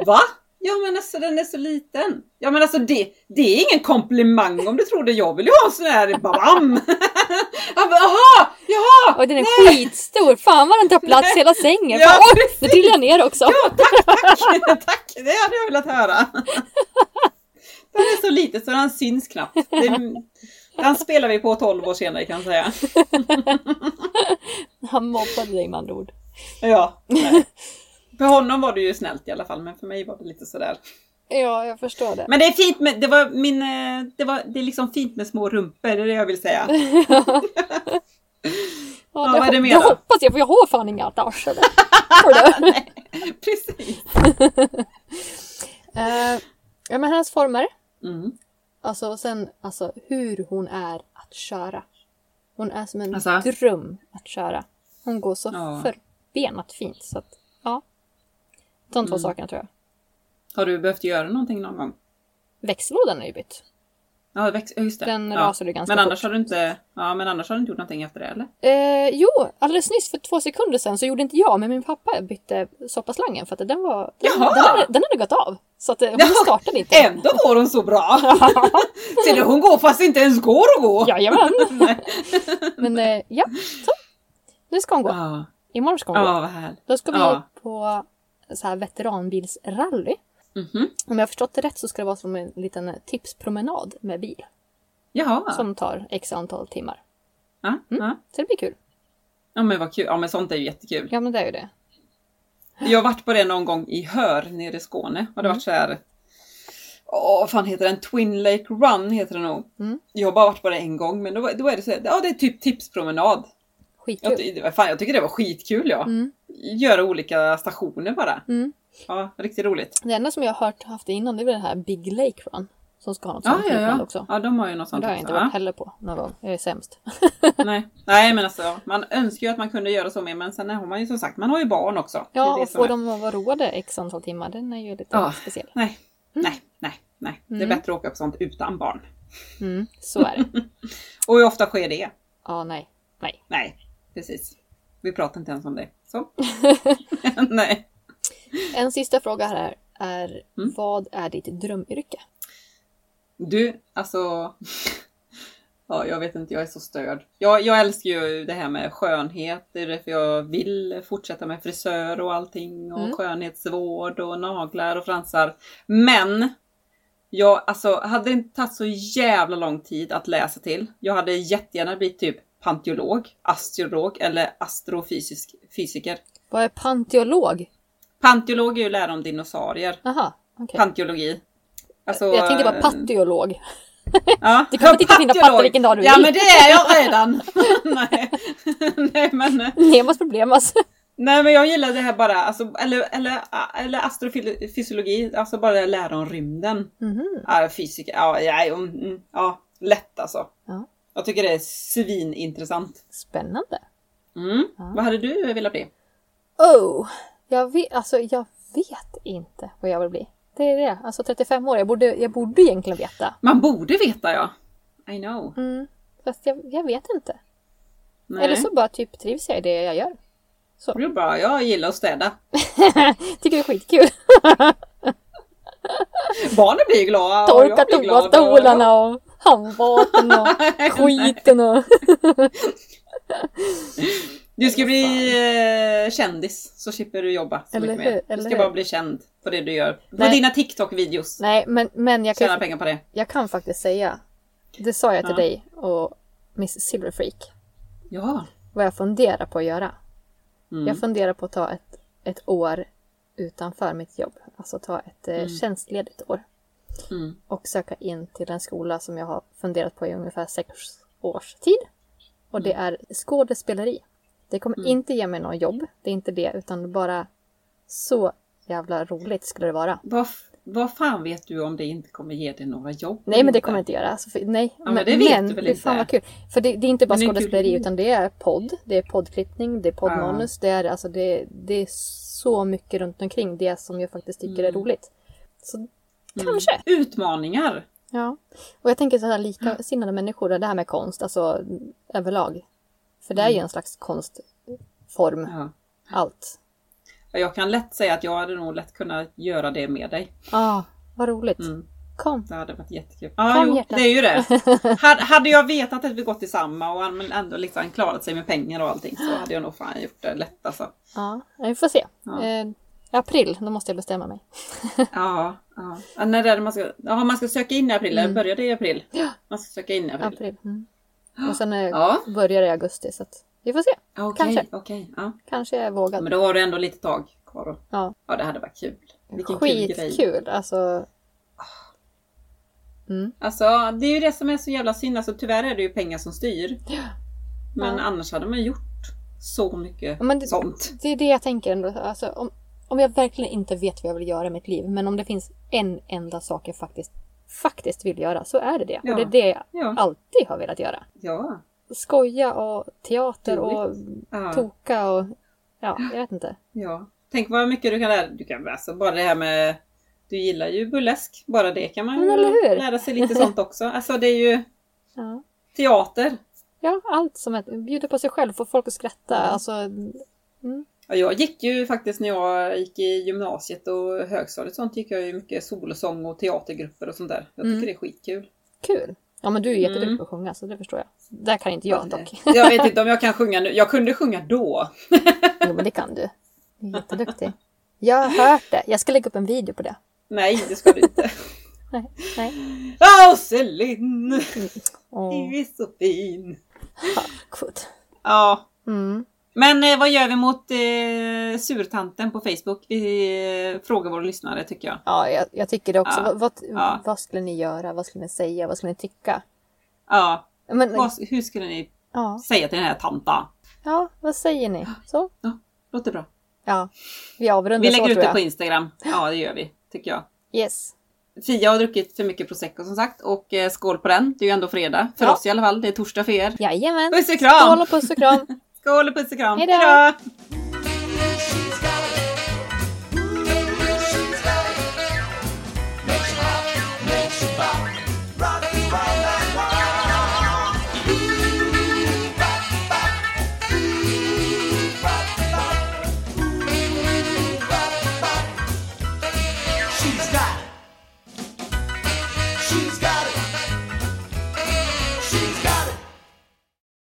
va? Ja men alltså den är så liten. Ja men alltså det, det är ingen komplimang om du tror det. Jag vill ju ha en sån här babam. Han bara jaha, jaha. Och den är skitstor! Fan vad den tar plats hela sängen! Ja, Fan, Oj, nu trillar jag ner också! Ja, tack, tack, tack! Det hade jag velat höra. Den är så liten så den syns knappt. Det, den spelar vi på 12 år senare kan jag säga. Han mobbade dig med andra ord. Ja, nej. För honom var det ju snällt i alla fall, men för mig var det lite sådär. Ja, jag förstår det. Men det är fint med, det var min, eh, det var, det är liksom fint med små rumpor, det är det jag vill säga. Ja, vad är det det, mer det då? hoppas jag, för jag har fan inga du? Precis. Eh, ja, men hennes former. Mm. Alltså, sen alltså, hur hon är att köra. Hon är som en Alltså? dröm att köra. Hon går så Ja. förbenat fint. Så att, De två Mm. sakerna tror jag. Har du behövt göra någonting någon gång? Växellådan är ju bytt. Ja, väx, just det. Den ja. rasade ganska men annars fort. har du inte, ja men annars har du inte gjort någonting efter det eller? Eh, jo, alldeles nyss för två sekunder sedan så gjorde inte jag, men min pappa bytte soppaslangen för att den var... Den, Jaha! den, hade, den hade gått av. Så att eh, hon Jaha, startade inte. Ändå går hon så bra! Ser du, hon går fast det inte ens går att gå! Jajamän! Men eh, ja, så. Nu ska hon gå. Ja, Imorgon ska hon gå. ja vad härligt. Då ska vi Ja. på så här veteranbilsrally. Mhm. Om jag har förstått det rätt så ska det vara som en liten tipspromenad med bil. Jaha. Som tar x antal timmar. Ja, ja. Så det blir kul. ja men vad kul. Ja men sånt är ju jättekul. Ja men det är ju det. Jag har varit på det någon gång i Hör nere i Skåne. Och det har varit så här. Åh, vad fan heter den? Twin Lake Run heter den nog. Mm. Jag har bara varit på det en gång men då, då är det så här, ja det är typ tipspromenad. Skitkul. Jag, ty- fan, jag tycker det var skitkul ja. Mm. Göra olika stationer bara. Mm. Ja, riktigt roligt. Det enda som jag har hört haft innan det är väl den här Big Lake Run. Som ska ha något sånt ja, ja. också. Ja, de har ju något Men sånt det har jag inte varit heller på någon gång. Jag är sämst. Nej. Nej, men alltså man önskar ju att man kunde göra så med men sen har man ju som sagt, man har ju barn också. Ja, och som få är- dem att vara roade x antal timmar. Den är ju lite Ja. speciell. Nej, nej, nej, nej. Det är Mm. bättre att åka på sånt utan barn. Mm, så är det. Och hur ofta sker det? Ja, nej. Nej. Nej, precis. Vi pratar inte ens om det. Så. nej. En sista fråga här är Mm. vad är ditt drömyrke? Du, alltså. Ja, jag vet inte, jag är så störd. Jag, jag älskar ju det här med skönhet. Det är därför jag vill fortsätta med frisör och allting. Och Mm. skönhetsvård och naglar och fransar. Men! Jag, alltså, hade det inte tagit så jävla lång tid att läsa till. Jag hade jättegärna blivit typ panteolog, astrolog eller astrofysisk fysiker. Vad är panteolog? Panteolog är ju lära om dinosaurier. Aha, okej. Panteologi. Alltså, Jag tänkte bara eh, pateolog. Ja, Du kan titta på dina papper vilken dag du Ja vill. men det är jag redan. nej. nej men Nemas problem alltså. Nej men jag gillar det här bara, alltså, eller, eller, eller astrofysiologi, alltså bara lära om rymden. Mhm. Ja, fysik, ja, ja, mm, mm, ja, lätt alltså. Ja. Jag tycker det är svinintressant. Spännande. Mm. Ja. Vad hade du velat bli? Oh, jag vet, alltså jag vet inte vad jag vill bli. Det är det. Alltså 35 år, jag borde, jag borde egentligen veta. Man borde veta ja. I know. Mm. Fast jag, jag vet inte. Nej. Eller så bara typ trivs jag i det jag gör. Det är bra, jag gillar att städa. Tycker det är skitkul. Barnen blir glada. Torka toastolarna och handfaten och skiten och... Du ska bli eh, kändis så slipper du jobba så Eller mycket hur, mer. Du eller ska hur? bara bli känd på det du gör. På Nej. dina TikTok-videos. Nej, men, men jag, Tjäna kan, pengar på det. jag kan faktiskt säga. Det sa jag till Ja. dig och Miss Silverfreak. Ja. Vad jag funderar på att göra. Mm. Jag funderar på att ta ett, ett år utanför mitt jobb. Alltså ta ett eh, tjänstledigt år. Mm. Och söka in till en skola som jag har funderat på i ungefär sex års tid. Och det Mm. är skådespeleri. Det kommer inte ge mig något jobb. Det är inte det. Utan bara så jävla roligt skulle det vara. Vad, fan vet du om det inte kommer ge dig några jobb? Nej men det kommer inte göra. Alltså, för, nej. men det vet du väl är fan inte? vad kul. För det, det är inte bara Men skådespeleri utan det är podd, det är poddklippning, det är poddmanus. Det, är, alltså, det, det är så mycket runt omkring det som jag faktiskt tycker Mm. är roligt. Så kanske. Utmaningar. Ja. Och jag tänker så här likasinnade människor, det här med konst, alltså överlag. För det är ju en slags konstform, Mm. Ja. allt. Ja, Jag kan lätt säga att jag hade nog lätt kunnat göra det med dig. Ja, ah, vad roligt. Mm. Kom. Det hade varit jättekul. Ja, Kom, jo, hjärtat. det är ju det. Hade, jag vetat att vi gått i samma och ändå liksom klarat sig med pengar och allting så hade jag nog fan gjort det lätt alltså. Ja, vi får se. Ja. April, då måste jag bestämma mig. Ja, ja. ja när är det man ska, ja, man ska söka in i april, eller börjar det i april? Man ska söka in i april. April. Mm. Och sen eh, Ja. börjar det i augusti, så att vi får se. Okej, Kanske. okej. Ja. Kanske jag är vågad. Men då har du ändå lite tag kvar då. Ja, Ja, det hade varit kul. Vilken kul grej. skitkul. Alltså, Alltså, det är ju det som är så jävla synd. Alltså, tyvärr är det ju pengar som styr. Men Ja. annars hade man gjort så mycket Ja, men det- sånt. det är det jag tänker ändå. Alltså, om, om jag verkligen inte vet vad jag vill göra i mitt liv, men om det finns en enda sak jag faktiskt, faktiskt vill göra, så är det det. Ja. Och det är det jag Ja. alltid har velat göra. Ja. Skoja och teater och Ja. toka och... Ja, jag vet inte. ja. Tänk vad mycket du kan lära Du kan alltså bara det här med... Du gillar ju burlesk. Bara det kan man ju lära sig lite sånt också. Alltså det är ju Ja. teater. Ja, allt som att bjuda på sig själv, få folk att skratta. Alltså, Ja, jag gick ju faktiskt när jag gick i gymnasiet och högstadiet sånt gick jag ju mycket solosång och teatergrupper och sånt där. Jag tycker Mm. det är skitkul. kul. Ja, men du är jätteduktig Mm. på att sjunga, så det förstår jag. Där kan inte jag dock. Jag vet inte om jag kan sjunga nu. Jag kunde sjunga då. Jo, men det kan du. Du är jätteduktig. Jag har hört det. Jag ska lägga upp en video på det. Nej, det ska du inte. Nej, nej. Åh, Celine! Åh, Du är så fin. gud. Ja. Mm. Men eh, vad gör vi mot eh, surtanten på Facebook? Vi eh, frågar våra lyssnare tycker jag. Ja, jag, jag tycker det också. Ja. Vad, vad, Ja. vad skulle ni göra? Vad skulle ni säga? Vad skulle ni tycka? Ja. Men, Vad, hur skulle ni ja, säga till den här tantan? ja, vad säger ni? Så? Ja, låter bra. Ja, vi avrundar Vi så lägger ut tror det jag. på Instagram. Ja, det gör vi. Tycker jag. Yes. Fia har druckit för mycket prosecco som sagt och eh, skål på den. Det är ju ändå fredag. För Ja. oss i alla fall. Det är torsdag för er. Jajamän. Puss och kram! Skål och puss och kram. Skål och puss och kram! Hejdå! Hejdå!